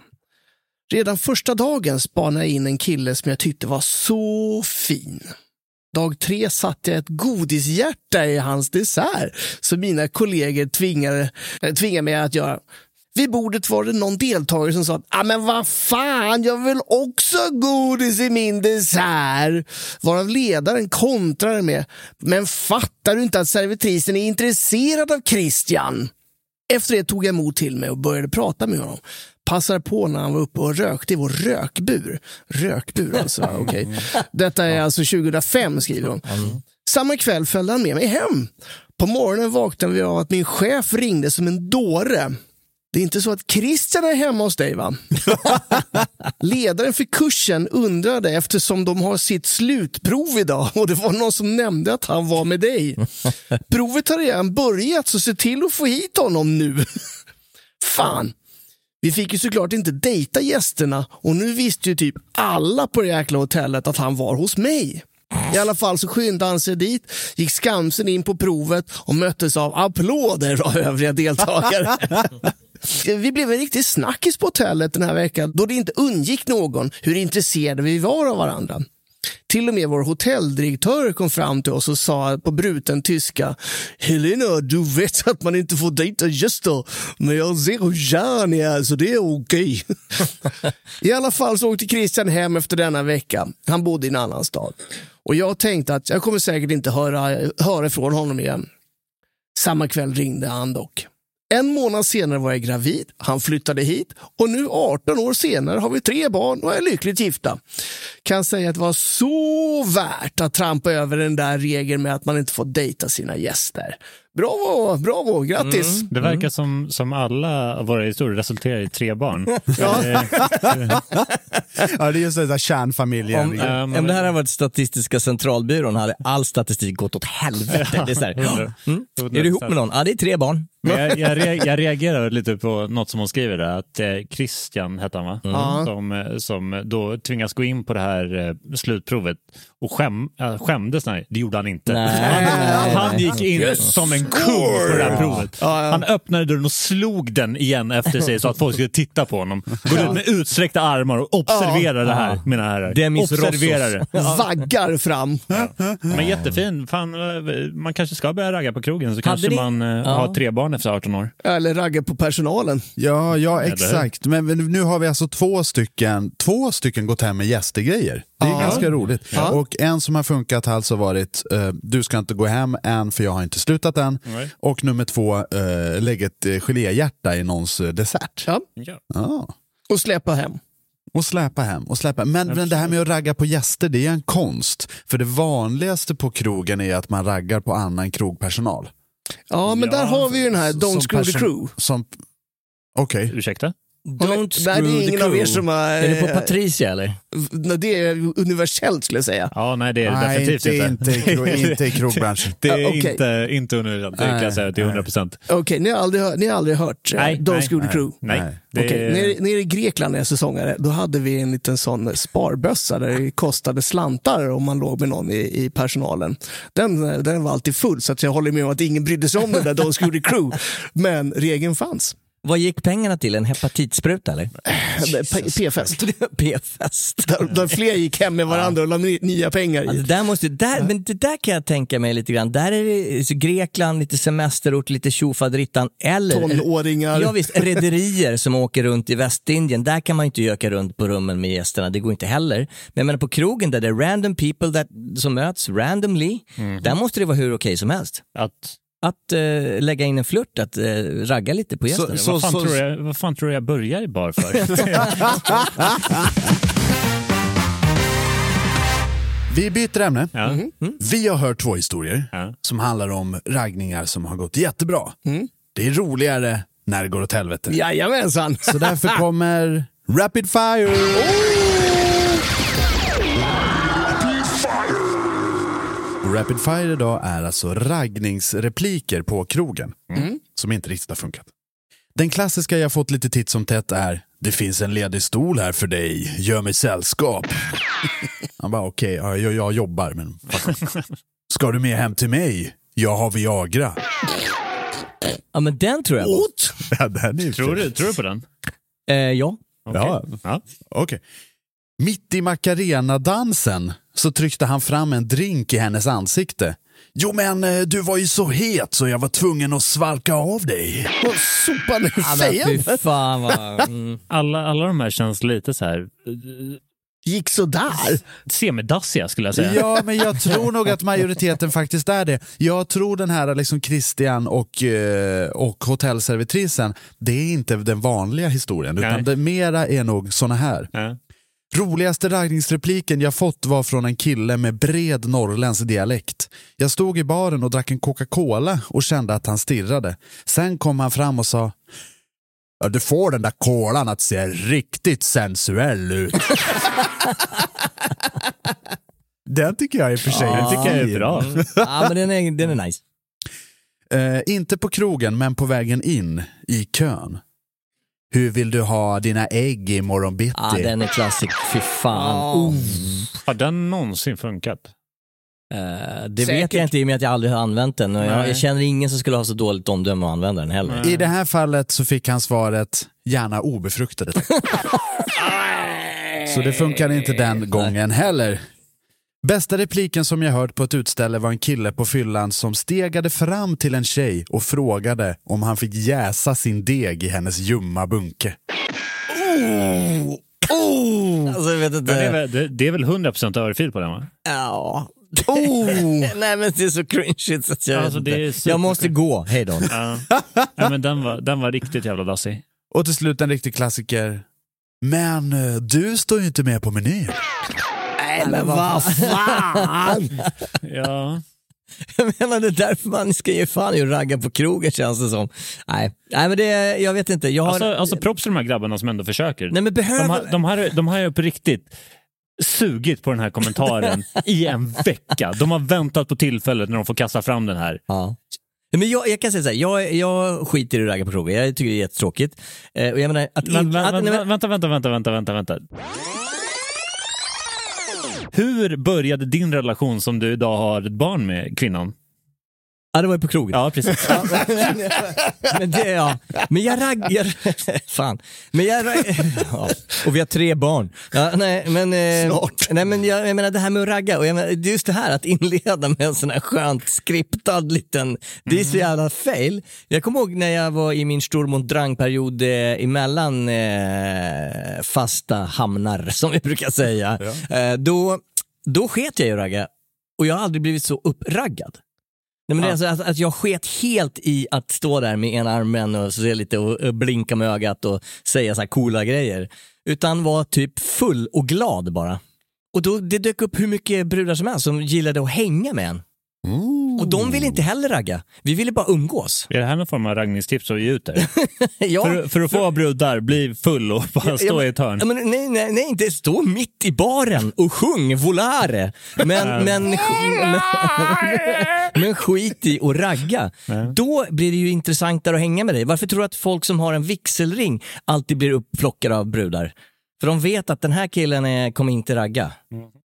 Redan första dagen spanade jag in en kille som jag tyckte var så fin. Dag tre satte jag ett godishjärta i hans dessert som mina kollegor tvingade, eh, tvingade mig att göra. Vid bordet var det någon deltagare som sa ah, men vad fan, jag vill också godis i min dessert. Varav ledaren kontrade med Men fattar du inte att servitrisen är intresserad av Christian? Efter det tog jag mod till mig och började prata med honom. Passade på när han var uppe och rökte i vår rökbur. Rökbur alltså, okej. Okay. [laughs] Detta är alltså 2005 skriver hon. Samma kväll följde han med mig hem. På morgonen vaknade vi av att min chef ringde som en dåre. Det är inte så att Christian är hemma hos dig va? [laughs] Ledaren för kursen undrade eftersom de har sitt slutprov idag och det var någon som nämnde att han var med dig. [laughs] Provet har redan börjat så se till att få hit honom nu. [laughs] Fan! Vi fick ju såklart inte dejta gästerna och nu visste ju typ alla på det jäkla hotellet att han var hos mig. I alla fall så skyndade han sig dit, gick skamsen in på provet och möttes av applåder av övriga deltagare. Vi blev en riktig snackis på hotellet den här veckan då det inte undgick någon hur intresserade vi var av varandra. Till och med vår hotelldirektör kom fram till oss och sa på bruten tyska Helena, du vet att man inte får dejta gäster, men jag ser hur kär ni är så det är okej. Okay. [laughs] I alla fall så åkte Christian hem efter denna vecka. Han bodde i en annan stad. Och jag tänkte att jag kommer säkert inte höra, höra från honom igen. Samma kväll ringde han dock. En månad senare var jag gravid, han flyttade hit och nu 18 år senare har vi tre barn och är lyckligt gifta. Kan säga att det var så värt att trampa över den där regeln med att man inte får dejta sina gäster. Bravo, bravo, grattis! Mm, det verkar mm. som, som alla våra historier resulterar i tre barn. [laughs] ja. ja, det är just det där kärnfamiljen. Om, um, om det här hade varit Statistiska centralbyrån hade all statistik gått åt helvete. Det är, så här, mm. är du ihop med någon? Ja, det är tre barn. Jag, jag, jag reagerar lite på något som hon skriver där, att eh, Christian hette han va? Mm. Som, eh, som då tvingas gå in på det här eh, slutprovet och skäm, äh, skämdes. Nej, det gjorde han inte. Nej. Han, han gick in som en kung på det här provet. Ja, ja. Han öppnade dörren och slog den igen efter sig så att folk skulle titta på honom. Går ut med utsträckta armar och observerar ja. det här, mina herrar. Demis observerar det. Vaggar fram. Men jättefin. Fan, man kanske ska börja ragga på krogen så kanske ni... man äh, har tre barn efter 18 år. Eller ragga på personalen. Ja, ja exakt. Men nu har vi alltså två stycken, två stycken gått hem med gästegrejer. Det är ja. ganska roligt. Ja. Och en som har funkat har alltså varit, uh, du ska inte gå hem än för jag har inte slutat än. Nej. Och nummer två, uh, lägg ett uh, geléhjärta i någons uh, dessert. Ja. ja. Och släppa hem. Och släpa hem. Och släpa. Men, men det här med att ragga på gäster, det är en konst. För det vanligaste på krogen är att man raggar på annan krogpersonal. Ja, men ja, där har vi ju den här Don't Screw the Crew. Okej. Okay. Ursäkta? Don't screw nej, det är ingen av er som har... Är det på Patricia eller? Det är universellt skulle jag säga. Ja, nej det är det nej, definitivt inte. Inte, inte, [laughs] inte i krogbranschen. det är okay. inte, inte universellt, det kan jag säga till 100 procent. Okej, okay, ni, har aldrig, ni har aldrig hört uh, nej, Don't nej, Screw the Crew? Nej. nej. Okay. Nere, nere i Grekland när jag säsongare, då hade vi en liten sån sparbössa där det kostade slantar om man låg med någon i, i personalen. Den, den var alltid full, så att jag håller med om att ingen brydde sig om den där Don't Screw the Crew. Men regeln fanns. Vad gick pengarna till? En hepatitspruta eller? P-fest. [laughs] P-fest. Där, där fler gick hem med varandra och la nya pengar i. Alltså, där måste, där, men det där kan jag tänka mig lite grann. Där är det Grekland, lite semesterort, lite tjofaderittan. Eller, Tonåringar. Ja, visst, rederier som åker runt i Västindien. Där kan man inte göka runt på rummen med gästerna. Det går inte heller. Men menar på krogen där det är random people that, som möts randomly. Mm. Där måste det vara hur okej okay som helst. Att att uh, lägga in en flört, att uh, ragga lite på gästen. Så, så, vad, fan så, tror jag, vad fan tror du jag börjar i bar för? Vi byter ämne. Ja. Mm. Vi har hört två historier ja. som handlar om raggningar som har gått jättebra. Mm. Det är roligare när det går åt helvete. Jajamensan! Så därför kommer Rapid Fire! Oh! Rapid Fire idag är alltså raggningsrepliker på krogen mm. som inte riktigt har funkat. Den klassiska jag fått lite titt som tätt är Det finns en ledig stol här för dig, gör mig sällskap. [laughs] Han bara okej, ja, jag, jag jobbar men Ska du med hem till mig? Jag har Viagra. Ja men den tror jag på. Ja, den är Tror du, tror du på den? Eh, ja. Okej. Ja. ja. Okej. Mitt i Macarena-dansen så tryckte han fram en drink i hennes ansikte. Jo men eh, du var ju så het så jag var tvungen att svalka av dig. Och sopa ner Ja, men fy fejan. fan vad... Mm. [laughs] Alla, alla de här känns lite så här eh, Gick sådär. semidassiga skulle jag säga. Ja, men jag tror nog att majoriteten faktiskt är det. Jag tror den här liksom Christian och, eh, och hotellservitrisen, det är inte den vanliga historien, utan Nej. det mera är nog såna här. Ja. Roligaste raggningsrepliken jag fått var från en kille med bred norrländsk dialekt. Jag stod i baren och drack en Coca-Cola och kände att han stirrade. Sen kom han fram och sa Ja, du får den där kolan att se riktigt sensuell ut. [laughs] den tycker jag i och för sig Den tycker jag är bra. [laughs] Ja men den är, den är nice. Eh, inte på krogen, men på vägen in i kön. Hur vill du ha dina ägg i morgon bitti? Ja den är klassik. Fy fan. Ja. Har den någonsin funkat? Eh, det Säkert. vet jag inte i och med att jag aldrig har använt den. Och jag, jag känner ingen som skulle ha så dåligt omdöme att använda den heller. I det här fallet så fick han svaret gärna obefruktade. [laughs] så det funkar inte den gången heller. Bästa repliken som jag hört på ett utställe var en kille på fyllan som stegade fram till en tjej och frågade om han fick jäsa sin deg i hennes ljumma bunke. Alltså, jag vet inte. Det, är väl, det, det är väl 100% örfil på den va? Ja. [laughs] Nej men det är så cringe så att jag, Alltså, vet det är inte. jag måste gå, hej då. Ja. ja men den var, den var riktigt jävla dassig. Och till slut en riktig klassiker. Men eh, du står ju inte med på menyn. Nej men vad fan. [laughs] Ja. Jag menar det är därför man ska ge fan i att ragga på krogen känns det som. Nej, Nej men det, jag vet inte. Jag har... Alltså, alltså props till de här grabbarna som ändå försöker. Nej men behöver... De har, de, har, de har ju på riktigt sugit på den här kommentaren [laughs] i en vecka. De har väntat på tillfället när de får kasta fram den här. Ja. Men jag, jag kan säga så här, jag, jag skiter i att ragga på krogen. Jag tycker det är jättetråkigt. Eh, och jag menar, att, in, att, vänta, vänta, vänta, vänta, vänta. Hur började din relation som du idag har ett barn med kvinnan? Ja, det var ju på krogen. Ja, precis. Ja, men, [laughs] men det, ja. Men jag raggar... [laughs] Fan. Men jag ragg, [laughs] ja. Och vi har tre barn. Ja, nej, men, eh, Snart. Nej, men jag, jag menar det här med att ragga, och jag menar, det är just det här att inleda med en sån här skönt skriptad liten... Det är så jävla fail. Jag kommer ihåg när jag var i min Sturm und Drang-period eh, emellan eh, fasta hamnar, som vi brukar säga. Eh, då, då sket jag i att ragga och jag har aldrig blivit så uppraggad. Nej, men det är alltså att, att jag sket helt i att stå där med ena armen och se lite och, och blinka med ögat och säga så här coola grejer. Utan var typ full och glad bara. Och då, det dök upp hur mycket brudar som helst som gillade att hänga med en. Och de ville inte heller ragga. Vi ville bara umgås. Är det här någon form av raggningstips att ge ut där? [laughs] ja, För, för att få brudar, bli full och bara stå i ett hörn. Ja, men, nej, nej, nej, inte stå mitt i baren och sjung volare. Men, men, men, [laughs] men skit i och ragga. Då blir det ju intressantare att hänga med dig. Varför tror du att folk som har en vigselring alltid blir upplockade av brudar? För de vet att den här killen är, kommer inte ragga.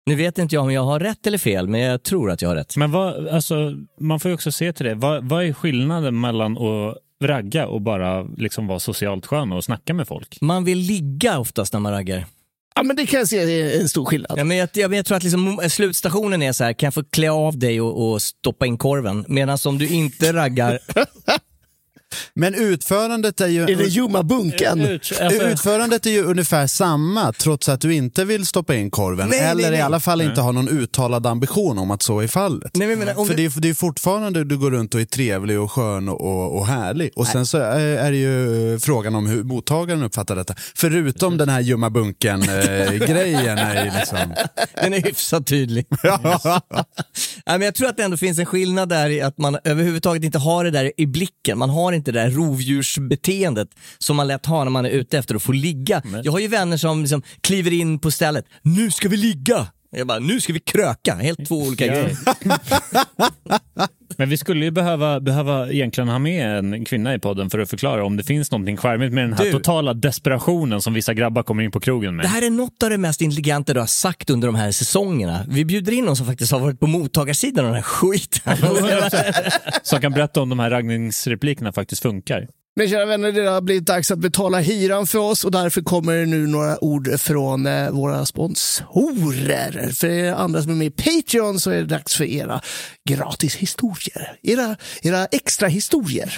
Nu vet inte jag om jag har rätt eller fel, men jag tror att jag har rätt. Men vad, alltså, man får ju också se till det. Vad, vad är skillnaden mellan att ragga och bara liksom vara socialt skön och snacka med folk? Man vill ligga oftast när man raggar. Ja men det kan jag se är en stor skillnad. Ja, men jag, jag, jag tror att liksom, slutstationen är så här, kan jag få klä av dig och, och stoppa in korven? Medan om du inte raggar, [laughs] Men utförandet är ju... Är det ljumma bunken? Ut, alltså, Utförandet är ju ungefär samma trots att du inte vill stoppa in korven Nej, eller nej, nej. i alla fall inte har någon uttalad ambition om att så är fallet. Nej, men menar, om För du- det är, det är fortfarande du går runt och är trevlig och skön och, och, härlig. Och sen så är, är det ju frågan om hur mottagaren uppfattar detta. Förutom den här ljumma bunken-grejen [laughs] är ju liksom... den är hyfsat tydlig. [laughs] Nej, men jag tror att det ändå finns en skillnad där i att man överhuvudtaget inte har det där i blicken. Man har inte det där rovdjursbeteendet som man lätt har när man är ute efter att få ligga. Jag har ju vänner som liksom kliver in på stället, nu ska vi ligga! Jag bara, nu ska vi kröka. Helt två olika Ja. grejer. [laughs] Men vi skulle ju behöva, behöva egentligen ha med en kvinna i podden för att förklara om det finns någonting charmigt med den här Du. totala desperationen som vissa grabbar kommer in på krogen med. Det här är något av det mest intelligenta du har sagt under de här säsongerna. Vi bjuder in någon som faktiskt har varit på mottagarsidan av den här skiten. [laughs] Som kan berätta om de här raggningsreplikerna faktiskt funkar. Men kära vänner, det har blivit dags att betala hyran för oss och därför kommer det nu några ord från eh, våra sponsorer. För er andra som är med i Patreon så är det dags för era gratishistorier. Era, era extra historier.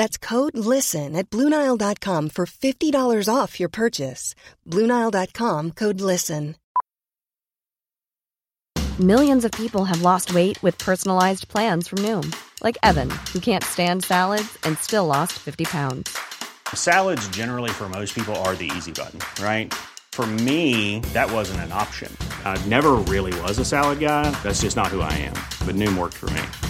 That's code LISTEN at Bluenile.com for $50 off your purchase. Bluenile.com code LISTEN. Millions of people have lost weight with personalized plans from Noom, like Evan, who can't stand salads and still lost 50 pounds. Salads, generally, for most people, are the easy button, right? For me, that wasn't an option. I never really was a salad guy. That's just not who I am. But Noom worked for me.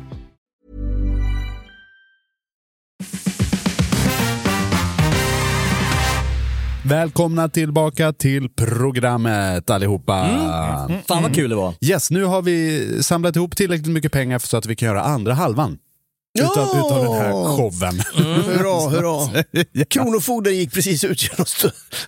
Välkomna tillbaka till programmet allihopa. Mm. Fan vad kul det var. Yes, nu har vi samlat ihop tillräckligt mycket pengar så att vi kan göra andra halvan. Utav, Ja! utav den här showen. Hurra, [laughs] hurra. Kronofogden gick precis ut genom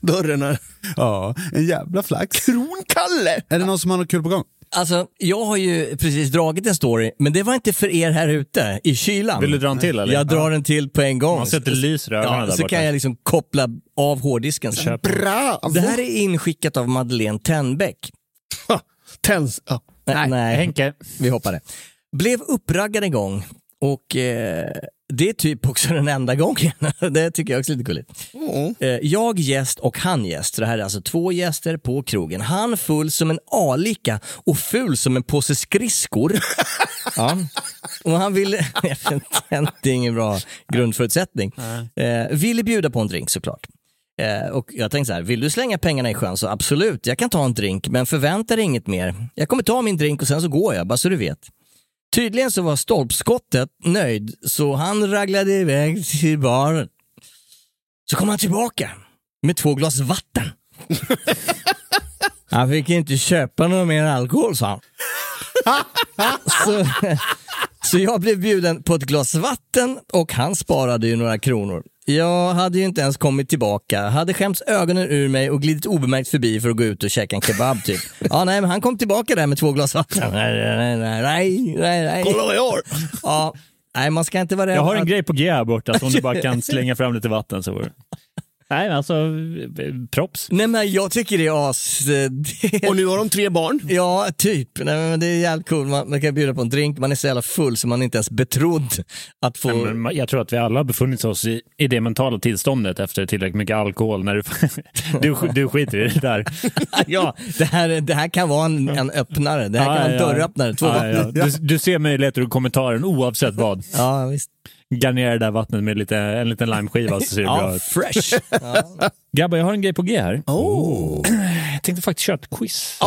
dörren här. Ja, en jävla flax. Kronkalle! Är det någon som har något kul på gång? Alltså, jag har ju precis dragit en story, men det var inte för er här ute i kylan. Vill du dra en till, eller? Jag drar Ja. en till på en gång. Man ser att det lyser i ögonen ja, där Så borta. kan jag liksom koppla av hårddisken sen. Bravo! Det här är inskickat av Madeleine Tenbeck. Tens, ja. Nej, nej, Henke. vi hoppar det. Blev uppraggad en gång och eh, det är typ också den enda gången. [laughs] det tycker jag också är lite gulligt. Mm. Eh, jag gäst och han gäst. Det här är alltså två gäster på krogen. Han full som en alika och ful som en påse skridskor. [laughs] ja. Och han ville, [laughs] det är ingen bra grundförutsättning. Eh, ville bjuda på en drink såklart. Eh, och jag tänkte så här, vill du slänga pengarna i sjön så absolut, jag kan ta en drink, men förvänta dig inget mer. Jag kommer ta min drink och sen så går jag, bara så du vet. Tydligen så var stolpskottet nöjd, så han raglade iväg till baren. Så kom han tillbaka med två glas vatten. Han fick inte köpa någon mer alkohol, sa han. så, så jag blev bjuden på ett glas vatten och han sparade ju några kronor. Jag hade ju inte ens kommit tillbaka, hade skämts ögonen ur mig och glidit obemärkt förbi för att gå ut och käka en kebab typ. [laughs] Ja, nej, men han kom tillbaka där med två glas vatten. Nej, nej, nej, nej, nej. Kolla vad jag har! Ja, nej, man ska inte vara rädd. Jag har en att- grej på G här borta, så om du bara kan [laughs] slänga fram lite vatten så. Nej, men alltså, props. Nej men jag tycker det är as... Det... [laughs] Och nu har de tre barn. Ja, typ. Nej, men det är jävligt coolt. Man, man kan bjuda på en drink, man är så jävla full så man är inte ens betrodd att få... Nej, men jag tror att vi alla har befunnit oss i, i det mentala tillståndet efter tillräckligt mycket alkohol. När du, [laughs] du, du skiter i det där. [laughs] ja, det här, det här kan vara en, en öppnare. Det här kan vara en dörröppnare. Två Ja, ja. Du, du ser möjligheter och kommentaren oavsett vad. Ja, visst. Garnera det där vattnet med lite, en liten limeskiva så ser det bra ut. fresh. [laughs] Ja. Grabbar, jag har en grej på G här. Oh. Jag tänkte faktiskt köra ett quiz.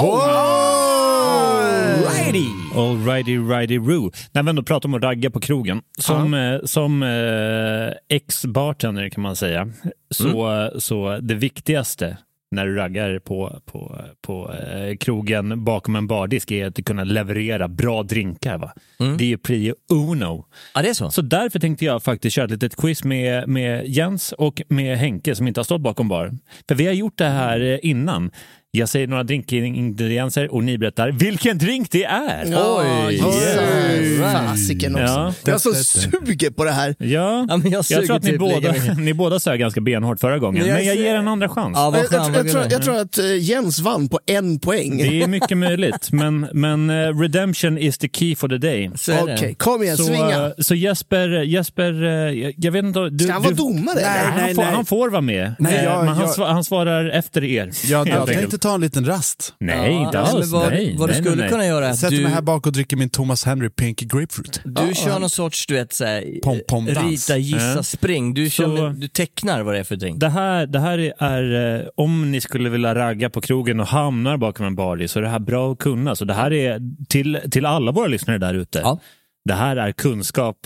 Righty. Alrighty, righty, roo. När vi ändå pratar om att ragga på krogen. Som, eh, som eh, ex-bartender kan man säga, så, så det viktigaste när du raggar på, på, på eh, krogen bakom en bardisk är att kunna leverera bra drinkar. Va? Det är ju prio uno. Ja, det är så. Så därför tänkte jag faktiskt köra ett litet quiz med, med Jens och med Henke som inte har stått bakom bar. För vi har gjort det här eh, innan. Jag säger några drinkingredienser och ni berättar vilken drink det är. Ja, yes. Fasiken också. Ja. Jag så suger på det här. Ja, Ja, men jag jag, tror att ni typ båda, [laughs] ni båda sög ganska benhårt förra gången. Men Men jag jag, ser- ger en andra chans. Ja, Jag, jag, jag, tror, jag tror att eh, Jens vann på en poäng. Det är mycket möjligt, [laughs] men, men eh, redemption is the key for the day. Okej, det. kom igen, Så, svinga. eh, så Jesper, Jesper eh, jag, jag vet inte... Du, Ska han vara du, domare? Nej, han, nej, får, nej. han får vara med, Nej, jag- men han, jag- han svarar efter er. Jag, jag tänkte ta en liten rast. Nej, Ja, inte men alls. Vad, nej, vad du nej, skulle nej. kunna göra är Jag att sätter du, mig här bak och dricker min Thomas Henry Pink Grapefruit. du kör någon sorts, du vet, så här, Pom-pom-dans. rita, gissa, Ja. spring. Du, kör Så- med, du tecknar vad det är för drink. Det här, det här är, eh, om ni skulle vilja ragga på krogen och hamnar bakom en bardisk så är det här bra att kunna. Så det här är till, till alla våra lyssnare där ute. Ja. Det här är kunskap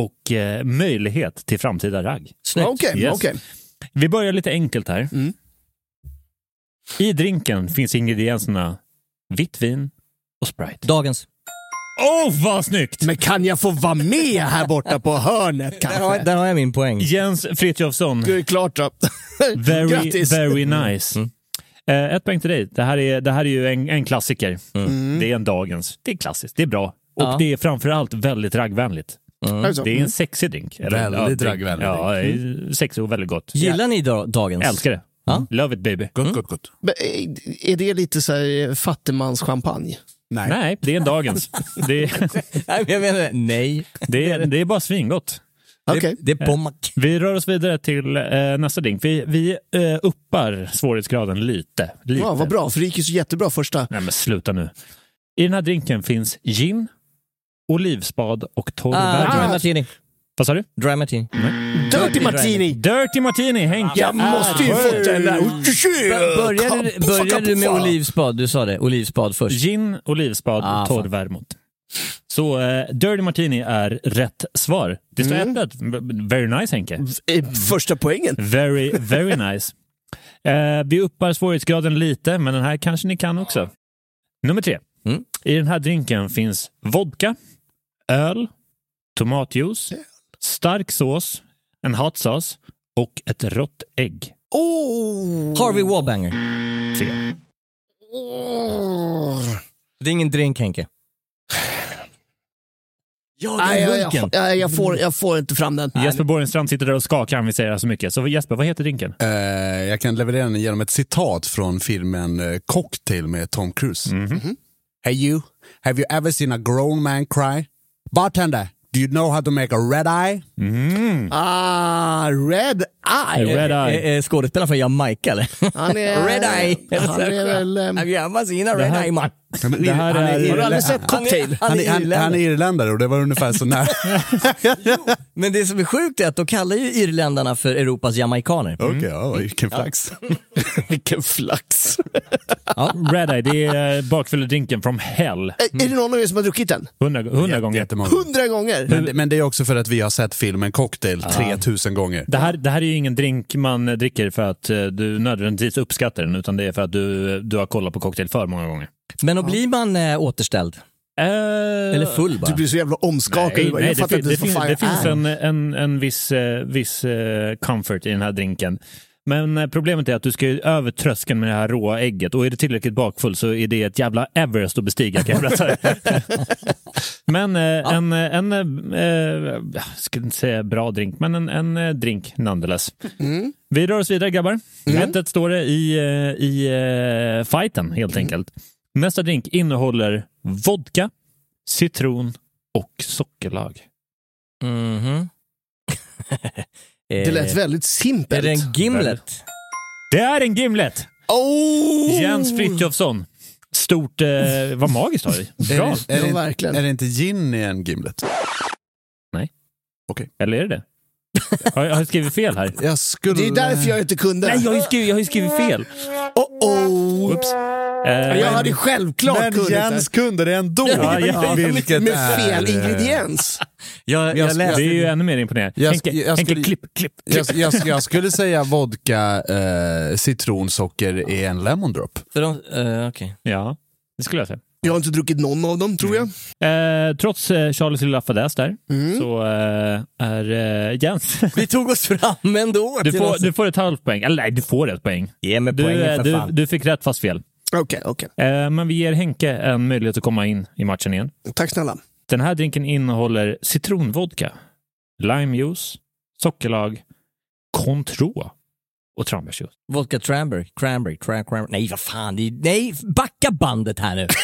och eh, möjlighet till framtida ragg. Snyggt. Okej, Yes. okej. Vi börjar lite enkelt här. Mm. I drinken finns ingredienserna vitt vin och Sprite. Dagens. Åh, oh, vad snyggt! Men kan jag få vara med här borta på hörnet Där har, kanske? där har jag min poäng. Jens Frithiofsson, Det är klart då. [laughs] very, Grattis! very nice. Mm. Eh, ett poäng till dig. Det här är, det här är ju en, en klassiker. Mm. Det är en dagens. Det är klassiskt, det är bra. Och Ja. det är framförallt väldigt raggvänligt. Alltså, Det är en sexig drink. Eller, Väldigt ja, raggvänlig Ja, det är sexig och väldigt gott. Gillar ni da, dagens? Älskar det. Ja. Love it baby. Gott, gott, gott. men, eh, Är det lite så här fattigmanschampagne? Nej. Nej, det är en dagens. [laughs] det, är, Nej, men jag menar, nej. det, är, det är bara svingott. Okej. Det är. Vi rör oss vidare till eh, nästa drink. Vi, vi eh, uppar svårighetsgraden lite. lite. Ja, vad bra, för det gick ju så jättebra första. Nej men sluta nu. I den här drinken finns gin, olivspad och torr Ah. Vad sa du? Dry martini. Dirty Martini! Dirty Martini, Henke. Jag måste ju fått den där. Började, du- började du med olivspad? Du sa det, olivspad först. Gin, olivspad Ah, och torr vermouth. Så eh, Dirty Martini är rätt svar. Det står Mm. 1-1. Very nice Henke. Eh, Första poängen. Very, very nice. [laughs] Eh, vi uppar svårighetsgraden lite, men den här kanske ni kan också. Nummer tre. Mm. I den här drinken finns vodka, öl, tomatjuice, stark sås, en hot sauce och ett rått ägg. Oh. Harvey Wallbanger. Fel. Det är ingen drink Henke. Ja, Nej, är jag, jag, jag, jag, får, jag får inte fram den. Jesper Borgenstrand sitter där och skakar, han vill säga så mycket. Så Jesper, vad heter drinken? Eh, jag kan leverera den genom ett citat från filmen Cocktail med Tom Cruise. Mhm. Hey you, have you ever seen a grown man cry? Bartender, do you know how to make a red eye? Ah, Red Eye. Red Är, Eye. är skådespelaren från Jamaica eller? Han är, [laughs] Red Eye. Han är väl... ehm, Have you ever seen a Det red här, Han är, Det här han är- är, Har du aldrig sett Cocktail? han, är, han, irländare. han är irländare och det var ungefär så nära. [laughs] Men det som är sjukt är att de kallar ju irländarna för Europas jamaikaner. Okej, ja, [laughs] vilken flax. Vilken flax. Red Eye, det är bakfylledrinken from hell. Är är det någon av er som har druckit den? Hundra, hundra gånger. Hundra gånger? Men, det- men det är också för att vi har sett filmen Cocktail 3000 gånger. Det här, det här är ju ingen drink man dricker för att eh, du nödvändigtvis uppskattar den, utan det är för att du, du har kollat på cocktail för många gånger. Men då blir man äh, återställd? Eller full bara? Du blir så jävla omskakad. Nej, Jag nej, det, fattar fin- inte det, finns, det finns en, en, en viss, eh, viss eh, comfort i den här drinken. Men eh, problemet är att du ska ju över tröskeln med det här råa ägget och är det tillräckligt bakfull så är det ett jävla Everest att bestiga kan jag berätta. [laughs] men eh, en, en eh, eh, jag skulle inte säga bra drink, men en, en eh, drink nonetheless. Mm. Vi rör oss vidare grabbar. 1-1 står det i, eh, i eh, fighten helt enkelt. Nästa drink innehåller vodka, citron och sockerlag. Mhm. [laughs] Det lät Eh, väldigt simpelt. Är det en gimlet? Det är en Gimlet! Oh! Jens Frithiofsson. Stort, eh, vad magiskt av dig. [laughs] Är Bra. det, är, det, verkligen. är det inte gin i en gimlet? Eller är det det? Har jag, har jag skrivit fel här? Jag skulle... Det är därför jag inte kunde. Nej, jag har ju skrivit, jag har ju skrivit fel. Oh, oh. Oops. Eh, Jag hade självklart Men kunnat Jens det. kunde det ändå. Ja, ja. Vilket Med fel är, eh, ingrediens. Jag, Jag- jag det läste... är ju ännu mer imponerande. Jag- Henke, jag Henke skulle- klipp, klipp, klipp. Jag, jag, jag skulle säga vodka, eh, citronsocker är en lemon drop. För de, eh, okej. Ja, det skulle jag säga. Jag har inte druckit någon av dem, tror jag. Eh, trots eh, Charlies lilla fadäs där, Mm. så eh, är eh, Jens... Vi tog oss fram ändå. [laughs] Du får, du får ett halvt poäng. Eller nej, du får ett poäng. Ge mig Du, poängen eh, för du, fan. du fick rätt fast fel. Okej, okej. Eh, men vi ger Henke en möjlighet att komma in i matchen igen. Tack snälla. Den här drinken innehåller citronvodka, limejuice, sockerlag, Cointreau och tranbärsjuice. Vodka Cranberry. Cranberry. Cran, cran, nej, vad fan. Det är, nej, backa bandet här nu. [laughs]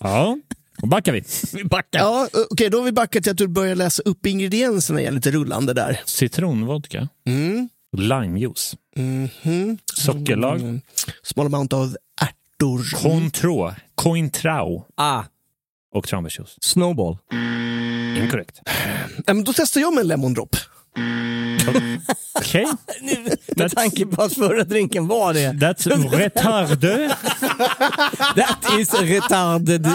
Ja, då backar vi. Vi backar. Ja, okej, då har vi backat till att du börjar läsa upp ingredienserna igen, lite rullande där. Citronvodka, Mm. limejuice, Mhm. sockerlag, Mm. Small amount of ärtor. Cointreau, Cointreau Ah, och tranbärsjuice. snowball. Inkorrekt. Ja, men då testar jag med en lemon drop. Okej, [laughs] Med tanke på att förra drinken var det. that's [laughs] retardeux. [laughs] That is retarded.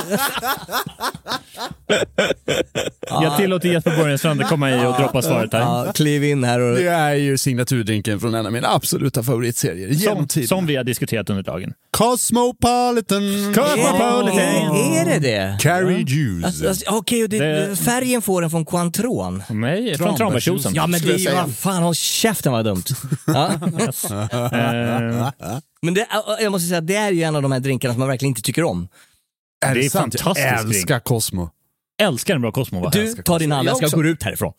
Jag tillåter Jesper Borgenstrand att komma i och droppa svaret här. Ja, kliv in här och... Det är ju signaturdrinken från en av mina absoluta favoritserier genom Som, som vi har diskuterat under dagen. Cosmopolitan. Cosmopolitan. Är, är det det? Carry juice. Alltså, alltså, Okej, Det- färgen får den från Cointreau'n. Nej, från tranbärsjuicen. Ja, men det är. Vad fan, håll käften vad dumt. Ja. Yes. [laughs] Eh, Men det, jag måste säga att det är ju en av de här drinkarna som man verkligen inte tycker om. Är det är sant? fantastisk Jag älskar Cosmo. Älskar en bra Cosmo. Va? Du, ta din handväska och också. går ut härifrån.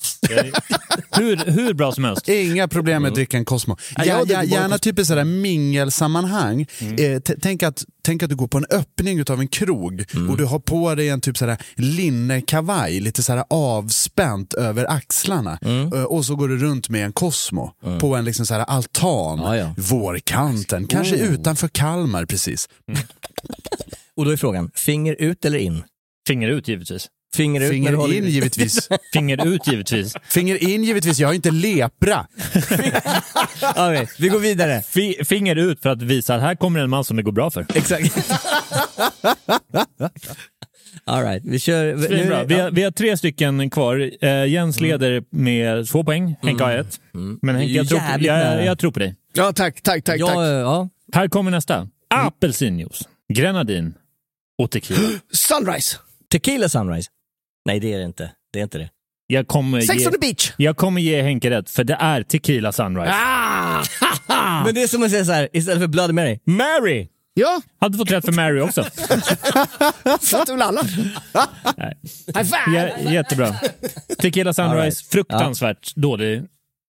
hur, hur bra som helst. Inga problem med att dricka en Cosmo. Ja, Ja, jag gärna typ i sådär mingelsammanhang. Mm. Eh, tänk, att, tänk att du går på en öppning utav en krog Mm. och du har på dig en typ sådär linnekavaj, lite sådär avspänt över axlarna. Mm. Eh, och så går du runt med en Cosmo på en liksom sådär altan, Ja, ja. vårkanten, kanske utanför Kalmar precis. Och då är frågan, finger ut eller in? Finger ut givetvis. Finger ut Finger håller in givetvis. [laughs] Finger ut givetvis. Finger in givetvis, jag har inte lepra. [laughs] Okej, vi går vidare. Fi- Finger ut för att visa att här kommer en man som det går bra för. Exakt. [laughs] All right, vi kör... nu- Svinbra. Vi, har, vi har tre stycken kvar. Eh, Jens Mm. leder med två poäng. Henke har ett. Men Henke, jag tror, på, jag, jag tror på dig. Ja, tack, tack, tack. ja, tack. ja. Här kommer nästa. Apelsinjuice, grenadin och tequila. [gasps] Sunrise. Tequila Sunrise. Nej, det är det inte. Det är inte det. Jag kommer, Sex ge, on the beach. jag kommer ge Henke rätt, för det är tequila sunrise. Ah! [laughs] Men det är som att säga så här, istället för Bloody Mary, Mary! Ja, Hade fått rätt för Mary också. fattar väl alla. Nej. High five. Jä- jättebra. Tequila sunrise, right. fruktansvärt dålig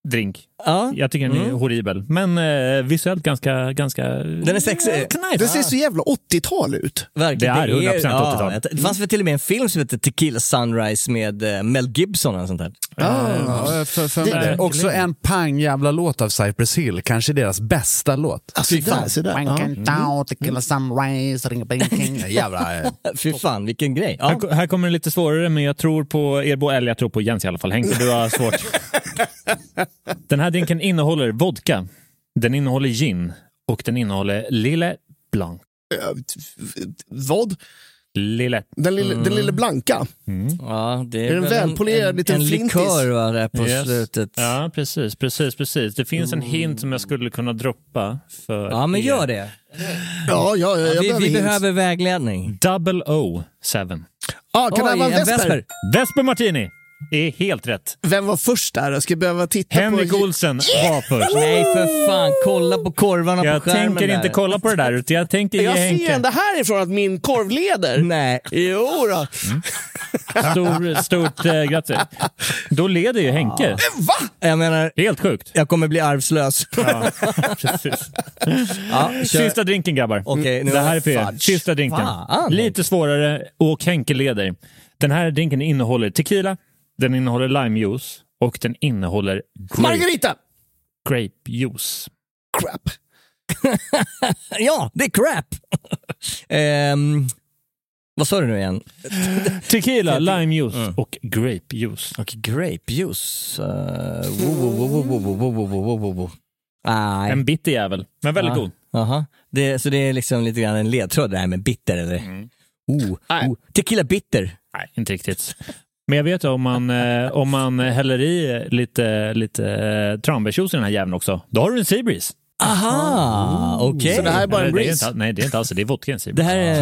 drink. Ja. Jag tycker den är Mm. horribel. Men eh, visuellt ganska... ganska Den är sexig. Det ser så jävla 80-tal ut. Verkligen. Det är 100% 80-tal. Det fanns väl till och med en film som heter Tequila Sunrise med eh, Mel Gibson eller sånt där. Ja, för, för Det- mig. Också en pang jävla låt av Cypress Hill, kanske deras bästa låt. Alltså, där, så där. Ja. Down, tequila sunrise, ring, bing. [laughs] Jävla... eh, [laughs] Fy fan, vilken grej. Här, Ja. ko- här kommer det lite svårare, men jag tror på er båda, eller jag tror på Jens i alla fall. Henke, du har svårt. [laughs] [laughs] Den här drinken innehåller vodka, den innehåller gin och den innehåller Lille Blanc. Vad? Lille. Den lille, den lille blanka? Ja, det är, Är det en väl välpolerad en, liten en flintis? likör va, där på Yes. slutet. Ja, precis, precis, precis. Det finns en hint som jag skulle kunna droppa för Ja, men er. gör det. Ja, ja, jag vi behöver vi behöver vägledning. Double O 7. Ah, kan det Oj, vara en en Vesper? Vesper. Vesper Martini är helt rätt. Vem var först där? Jag ska behöva titta Henrik på... Olsen var först. Nej för fan, kolla på korvarna Jag på skärmen tänker där. inte kolla på det där, utan jag tänker ge Jag ser ända härifrån att min korv leder. Nej. Jo då. Stor, stort eh, grattis. Då leder ju Henke. Va? Jag menar, Helt sjukt. jag kommer bli arvslös. Ja, precis. Ja. Sista drinken grabbar. Okej, nu det här är för er. Sista drinken. Fan. Lite svårare och Henke leder. Den här drinken innehåller tequila, den innehåller limejuice och den innehåller... Grape, Margarita! Grapejuice. Crap. ja, det är crap! um, vad sa du nu igen? Tequila, limejuice mm. och grapejuice. Och grapejuice. En bitter jävel, men väldigt ah, god. Aha. Det, så det är liksom lite grann en ledtråd det här med bitter, eller? Mm. Oh, oh. Tequila bitter. Nej, inte riktigt. Men jag vet ju om man, eh, om man häller i lite, lite eh, tranbärsjuice i den här jäveln också, då har du en Seabreeze. Aha, okej. Så det här är bara en Eller, det är inte, nej, det är inte alls det. är vodka en Det här är...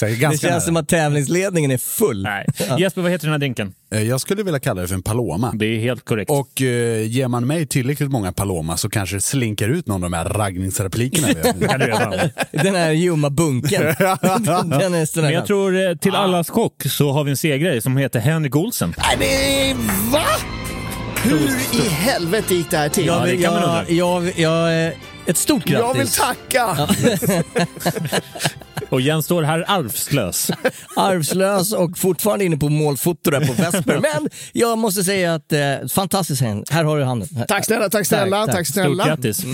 Det ganska [laughs] känns som nära. att tävlingsledningen är full. Nej. Jesper, vad heter den här drinken? Eh, Jag skulle vilja kalla det för en paloma. Det är helt korrekt. Och eh, ger man mig tillräckligt många paloma så kanske det slinker ut någon av de här raggningsreplikerna. [laughs] Den här ljumma bunken. [laughs] den är Men jag tror eh, till allas chock så har vi en segrare som heter Henrik Olsen. Nej, det... Va? Hur i helvete gick det här till? jag det kan man jag, undra. jag, jag, eh, ett stort grattis. Jag vill tacka! [laughs] Och Jens står här arvslös. Arvslös och fortfarande inne på målfoto där på Vesper. [laughs] Men jag måste säga att eh, fantastiskt Hen. Här har du handen. Tack snälla, tack snälla, Tack, tack, tack. Stort snälla. grattis.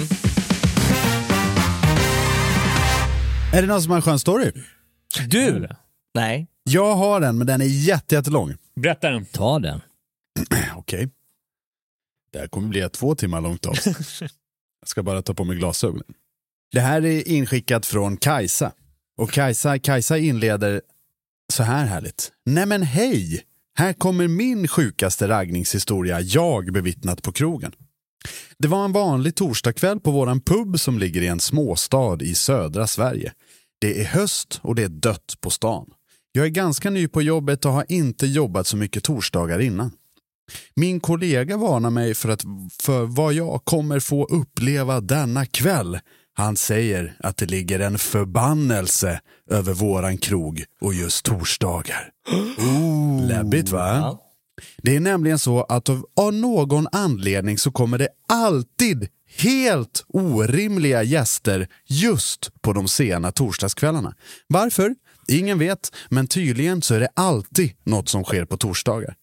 är det någon som har en skön story? Du! Nej, Jag har en, men den är jätte, jättelång. Berätta den. ta den. [clears throat] Okej. Det här kommer bli ett två timmar långt avsnitt. [laughs] Jag ska bara ta på mig glasögonen. Det här är inskickat från Kajsa. Och Kajsa, Kajsa inleder så här härligt. Nej men hej! Här kommer min sjukaste raggningshistoria jag bevittnat på krogen. Det var en vanlig torsdagkväll på våran pub som ligger i en småstad i södra Sverige. Det är höst och det är dött på stan. Jag är ganska ny på jobbet och har inte jobbat så mycket torsdagar innan. Min kollega varnar mig för, att, för vad jag kommer få uppleva denna kväll. Han säger att det ligger en förbannelse över våran krog och just torsdagar. Ooh. [gasps] Läbbigt va? Det är nämligen så att av, av någon anledning så kommer det alltid helt orimliga gäster just på de sena torsdagskvällarna. Varför? Ingen vet, men tydligen så är det alltid något som sker på torsdagar.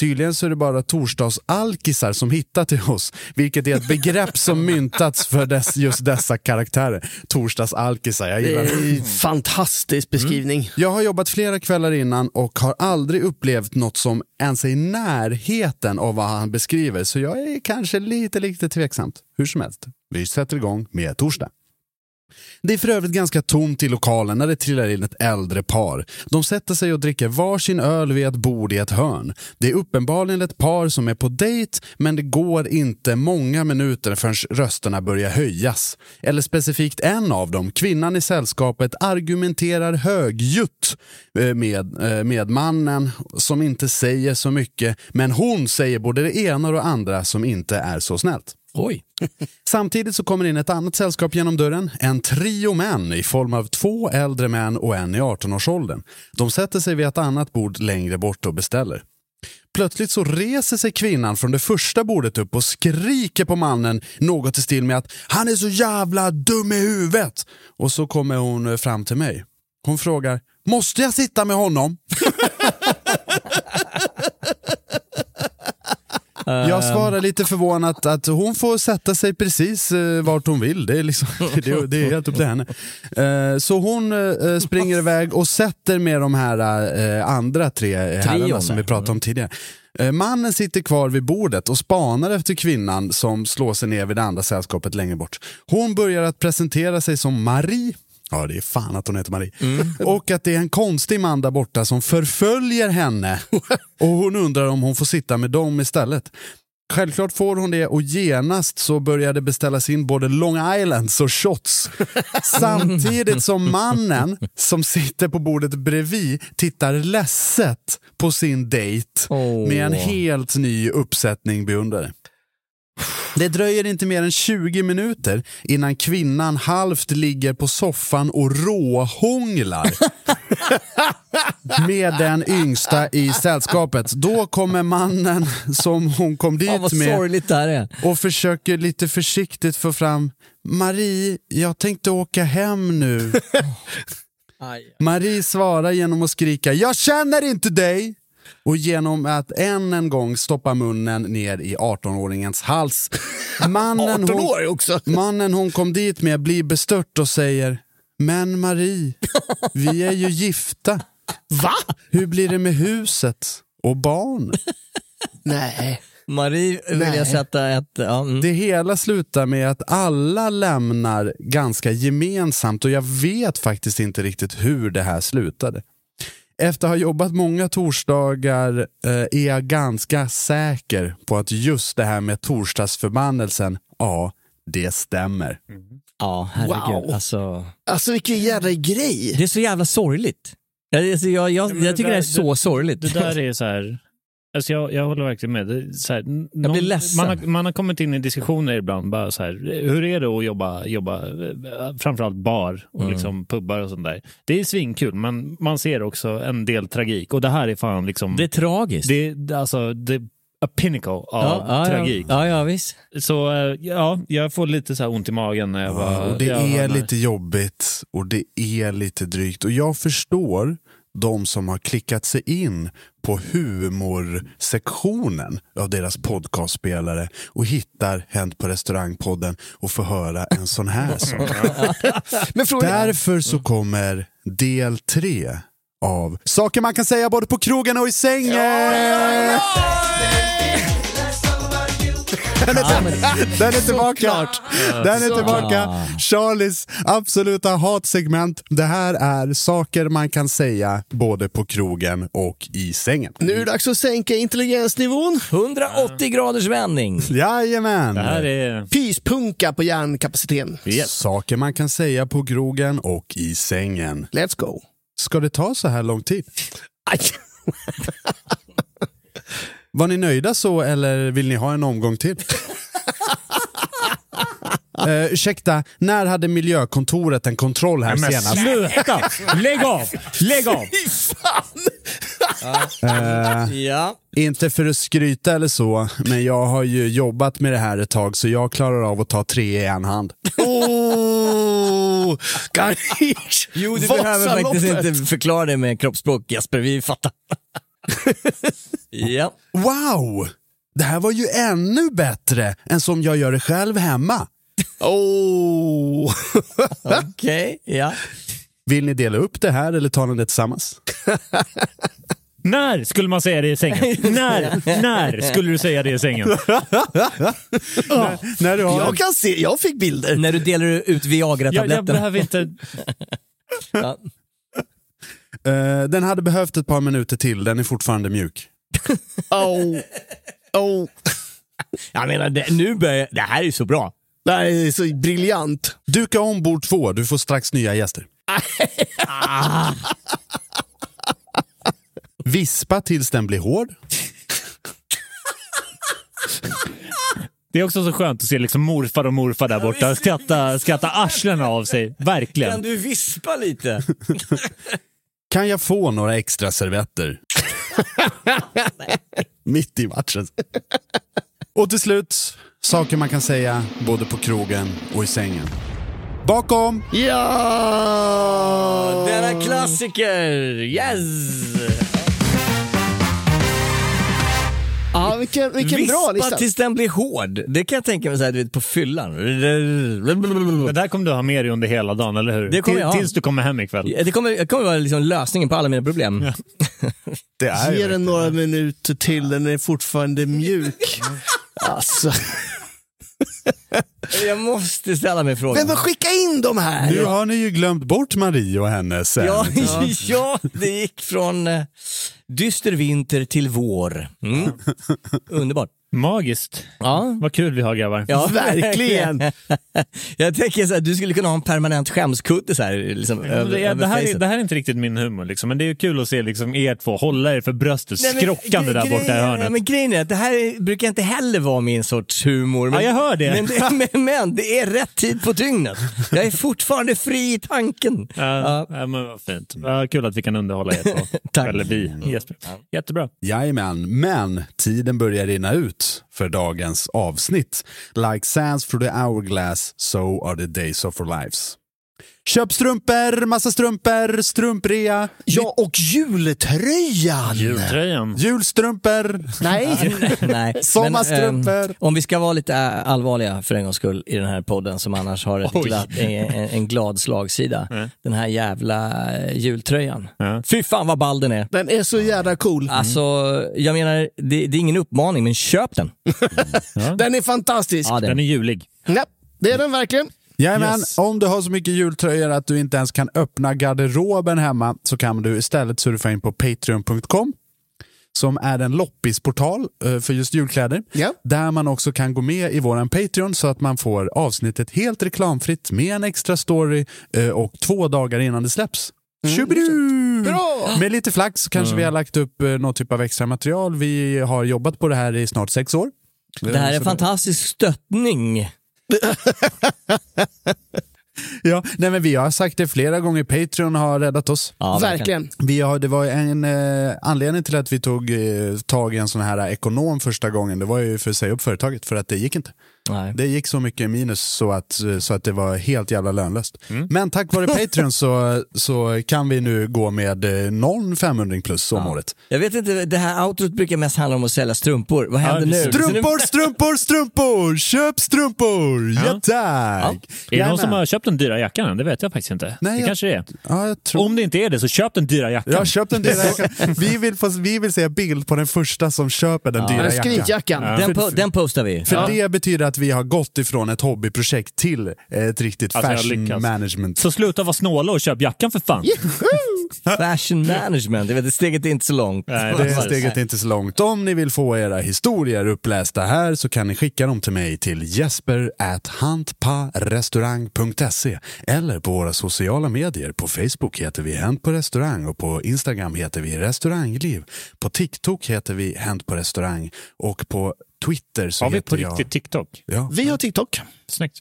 Tydligen så är det bara torsdagsalkisar som hittar till oss, vilket är ett begrepp som myntats för dess, just dessa karaktärer. Torsdagsalkisar, jag gillar det. en fantastisk beskrivning. Jag har jobbat flera kvällar innan och har aldrig upplevt något som ens är i närheten av vad han beskriver, så jag är kanske lite, lite tveksamt. Hur som helst, vi sätter igång med torsdag. Det är för övrigt ganska tomt i lokalen när det trillar in ett äldre par. De sätter sig och dricker varsin öl vid ett bord i ett hörn. Det är uppenbarligen ett par som är på dejt, men det går inte många minuter förrän rösterna börjar höjas. Eller specifikt en av dem, kvinnan i sällskapet, argumenterar högljutt eh, med, eh, med mannen som inte säger så mycket, men hon säger både det ena och det andra som inte är så snällt. Oj. [laughs] Samtidigt så kommer in ett annat sällskap genom dörren. En trio män i form av två äldre män och en i 18-årsåldern. De sätter sig vid ett annat bord längre bort och beställer. Plötsligt så reser sig kvinnan från det första bordet upp och skriker på mannen något i stil med att han är så jävla dum i huvudet. Och så kommer hon eh, fram till mig. Hon frågar, måste jag sitta med honom? [laughs] Jag svarar lite förvånat att hon får sätta sig precis eh, vart hon vill. Det är, liksom, [laughs] det, det är helt upp till henne. Eh, så hon eh, springer iväg och sätter med de här eh, andra tre herrarna som vi pratade om tidigare. Eh, Mannen sitter kvar vid bordet och spanar efter kvinnan som slår sig ner vid det andra sällskapet längre bort. Hon börjar att presentera sig som Marie. Ja, det är fan att hon heter Marie. Och att det är en konstig man där borta som förföljer henne. Och hon undrar om hon får sitta med dem istället. Självklart får hon det och genast så börjar det beställas in både Long Islands och shots. Samtidigt som mannen som sitter på bordet bredvid tittar ledset på sin dejt med en helt ny uppsättning beundrare. Det dröjer inte mer än 20 minuter innan kvinnan halvt ligger på soffan och råhånglar med den yngsta i sällskapet. Då kommer mannen som hon kom dit vad med och försöker lite försiktigt få fram Marie, jag tänkte åka hem nu. [laughs] Marie svarar genom att skrika Jag känner inte dig! Och genom att än en gång stoppa munnen ner i 18-åringens hals. [laughs] Mannen 18 hon, också. mannen hon kom dit med blir bestört och säger Men Marie, vi är ju gifta. [laughs] Va? Hur blir det med huset och barn? [laughs] Nej. Marie vill Nej. jag sätta ett... Ja, mm. Det hela slutar med att alla lämnar ganska gemensamt och jag vet faktiskt inte riktigt hur det här slutade. Efter att ha jobbat många torsdagar eh, är jag ganska säker på att just det här med torsdagsförbannelsen, ja, det stämmer. Ja, herregud. Wow. Alltså, Alltså vilken jävla grej. det är så jävla sorgligt. Jag, alltså, jag, jag, jag tycker det är så sorgligt. Det där är så här... Alltså jag, jag håller verkligen med. Här, n- blir ledsen. Man har, man har kommit in i diskussioner ibland. Bara så här, hur är det att jobba, jobba eh, framförallt bar och Mm. liksom pubbar och sånt där. Det är svinkul, men man ser också en del tragik. Och det här är fan liksom... Det är tragiskt. Det är alltså det, a pinnacle av ja, ja, tragik. Ja, ja, visst. Så eh, ja, jag får lite så här ont i magen när jag bara... Och det jag är lite jobbigt och det är lite drygt. Och jag förstår de som har klickat sig in på humorsektionen av deras podcastspelare och hittar Hänt på restaurangpodden och får höra en sån här [laughs] sak. Därför så kommer del tre av Saker man kan säga både på krogen och i sängen! Den är, den är tillbaka! Den är tillbaka! Charlies absoluta hatsegment. Det här är saker man kan säga både på krogen och i sängen. Nu är det dags att sänka intelligensnivån. 180 graders vändning. Jajamän! Det här är... Pyspunka på hjärnkapaciteten. Saker man kan säga på krogen och i sängen. Let's go. Ska det ta så här lång tid? Aj. [laughs] Var ni nöjda så eller vill ni ha en omgång till? Uh, [laughs] ursäkta, när hade miljökontoret en kontroll här Men senast? sluta! Lägg av! Lägg av! [laughs] Eh, Ja. inte för att skryta eller så, men jag har ju jobbat med det här ett tag så jag klarar av att ta tre i en hand. Oh, [laughs] Garnish. Jo, du behöver faktiskt inte förklara det med kroppsspråk Jesper, vi fattar. Ja. Wow! Det här var ju ännu bättre än som jag gör det själv hemma. Oh. [laughs] Okej, ja. Vill ni dela upp det här eller tar ni det tillsammans? [laughs] När skulle man säga det i sängen? När, när skulle du säga det i sängen? [laughs] När du har Jag kan se, jag fick bilder. När du delar ut Jag, jag Viagra-tabletterna. behöver inte... Ja. Eh, den hade behövt ett par minuter till, den är fortfarande mjuk. [laughs] Oh. Oh. [laughs] Jag menar, det, nu börjar, det här är så bra. Det här är så briljant. Duka om bord två, du får strax nya gäster. [laughs] Vispa tills den blir hård. Det är också så skönt att se liksom morfar och morfar där borta skratta, skratta arslen av sig. Kan Verkligen. du vispa lite? Kan jag få några extra servetter? [laughs] Mitt i matchen. och till slut, saker man kan säga både på krogen och i sängen. Bakom! Ja! Denna klassiker! Yes! Ja, vilken, vilken bra Vispa lista. tills den blir hård. Det kan jag tänka mig så här, du vet, på fyllan. Det där kommer du ha med dig under hela dagen, eller hur? Det kommer jag ha. Tills du kommer hem ikväll. Det kommer, det kommer vara liksom lösningen på alla mina problem. [laughs] Det är Ge den några minuter till, den är fortfarande mjuk. [laughs] Alltså. [laughs] Jag måste ställa mig frågan. Men skicka in de här! Nu har ni ju glömt bort Marie och hennes Ja, sen. ja, det gick från eh, dyster vinter till vår. Mm. [laughs] Underbart. Magiskt. Ja. Vad kul vi har grabbar. Ja, [laughs] Verkligen. jag tänker så här, du skulle kunna ha en permanent skämskudde så här, liksom, Men över, det, över det, här är, det här är inte riktigt min humor, liksom. men det är ju kul att se liksom, er två hålla er för bröstet, Nej, men skrockande där borta i hörnet. Ja, men grejen är att det här är, brukar inte heller vara min sorts humor. Men, Ja, jag hör det. Men, det [laughs] men, men det är rätt tid på dygnet. Jag är fortfarande fri i tanken. Ja, ja. men vad fint. Ja, kul att vi kan underhålla er två. [laughs] Tack. Eller vi, Jesper. Jättebra. Jajamän, men tiden börjar rinna ut för dagens avsnitt. Like sands through the hourglass, so are the days of our lives. Köp strumpor, massa strumpor, strumprea, Ja, och jultröjan! Jultröjan. julstrumpor. Nej, [laughs] Nej. Sommarstrumpor. Men, ehm, om vi ska vara lite allvarliga för en gångs skull i den här podden som annars har ett glatt, en, en, glad slagsida. Den här jävla äh, jultröjan. Ja. Fy fan vad ball den är. den är så jävla cool. Alltså, jag menar, det, det är ingen uppmaning, men köp den. Den är fantastisk. Ja, Den den. är julig. Ja, det är den verkligen. Jajamän, Yes. om du har så mycket jultröjor att du inte ens kan öppna garderoben hemma så kan du istället surfa in på patreon.com som är en loppisportal eh, för just julkläder. Ja. Där man också kan gå med i våran Patreon så att man får avsnittet helt reklamfritt med en extra story eh, och två dagar innan det släpps. Tjubidu! Bra! Med lite flax så kanske vi har lagt upp eh, någon typ av extra material. Vi har jobbat på det här i snart sex år. Det här är en fantastisk stöttning. [laughs] Ja, nej men vi har sagt det flera gånger, Patreon har räddat oss. Ja, verkligen. Vi har, det var en eh, anledning till att vi tog eh, tag i en sån här ekonom första gången. Det var ju för att säga upp företaget, för att det gick inte. Nej. Det gick så mycket minus så att, så att det var helt jävla lönlöst. Men tack vare [laughs] Patreon så, så kan vi nu gå med eh, någon 500 plus om året. Jag vet inte, det här outrot brukar mest handla om att sälja strumpor. Vad händer nu? Strumpor, [laughs] strumpor, strumpor! Köp strumpor! Ja, Ja. tack! Är det någon som har köpt den dyra jackan än? Det vet jag faktiskt inte. Nej, det jag- kanske det är. Ja, jag tror... Om det inte är det, så köp den dyra jackan. Jag har köpt en dyra jacka. [laughs] Vi vill, få, vi vill se bild på den första som köper den dyra Den jackan. skritjackan. Den, po- den postar vi. För det betyder att vi har gått ifrån ett hobbyprojekt till ett riktigt Alltså, fashion management. Så sluta vara snåla och köp jackan för fan. Fashion management, jag vet, steget är inte så långt. Nej, Det precis. steget är inte så långt. Om ni vill få era historier upplästa här så kan ni skicka dem till mig till jesper at hantparestaurang.se eller på våra sociala medier. På Facebook heter vi Hänt på restaurang och på Instagram heter vi restaurangliv. På TikTok heter vi Hänt på restaurang och på Twitter så Har vi heter på jag... riktigt TikTok? Ja. Vi har TikTok. Snyggt.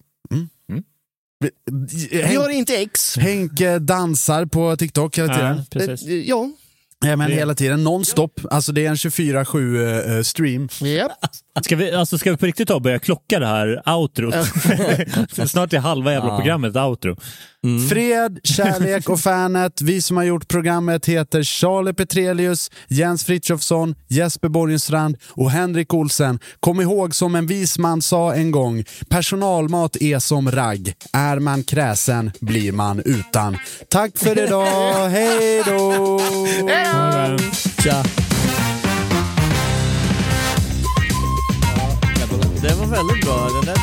Vi har inte X. Henke dansar på TikTok hela tiden. Ja, precis. Eh, Ja. Ja, men hela tiden, nonstop. Alltså det är en 24-7 eh, stream. Japp. Ska vi, alltså, ska vi på riktigt ta och börja klocka det här outrot? [laughs] Snart är halva jävla programmet outro. Fred, kärlek och fanet. Vi som har gjort programmet heter Charlie Petrelius, Jens Frithiofsson, Jesper Borgenstrand och Henrik Olsen. Kom ihåg som en vis man sa en gång, personalmat är som ragg. Är man kräsen blir man utan. Tack för idag, [laughs] hej då! Tja. Det var väldigt bra. Den där...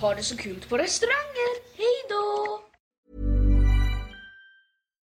Ha det så kul på restauranger. Hej då!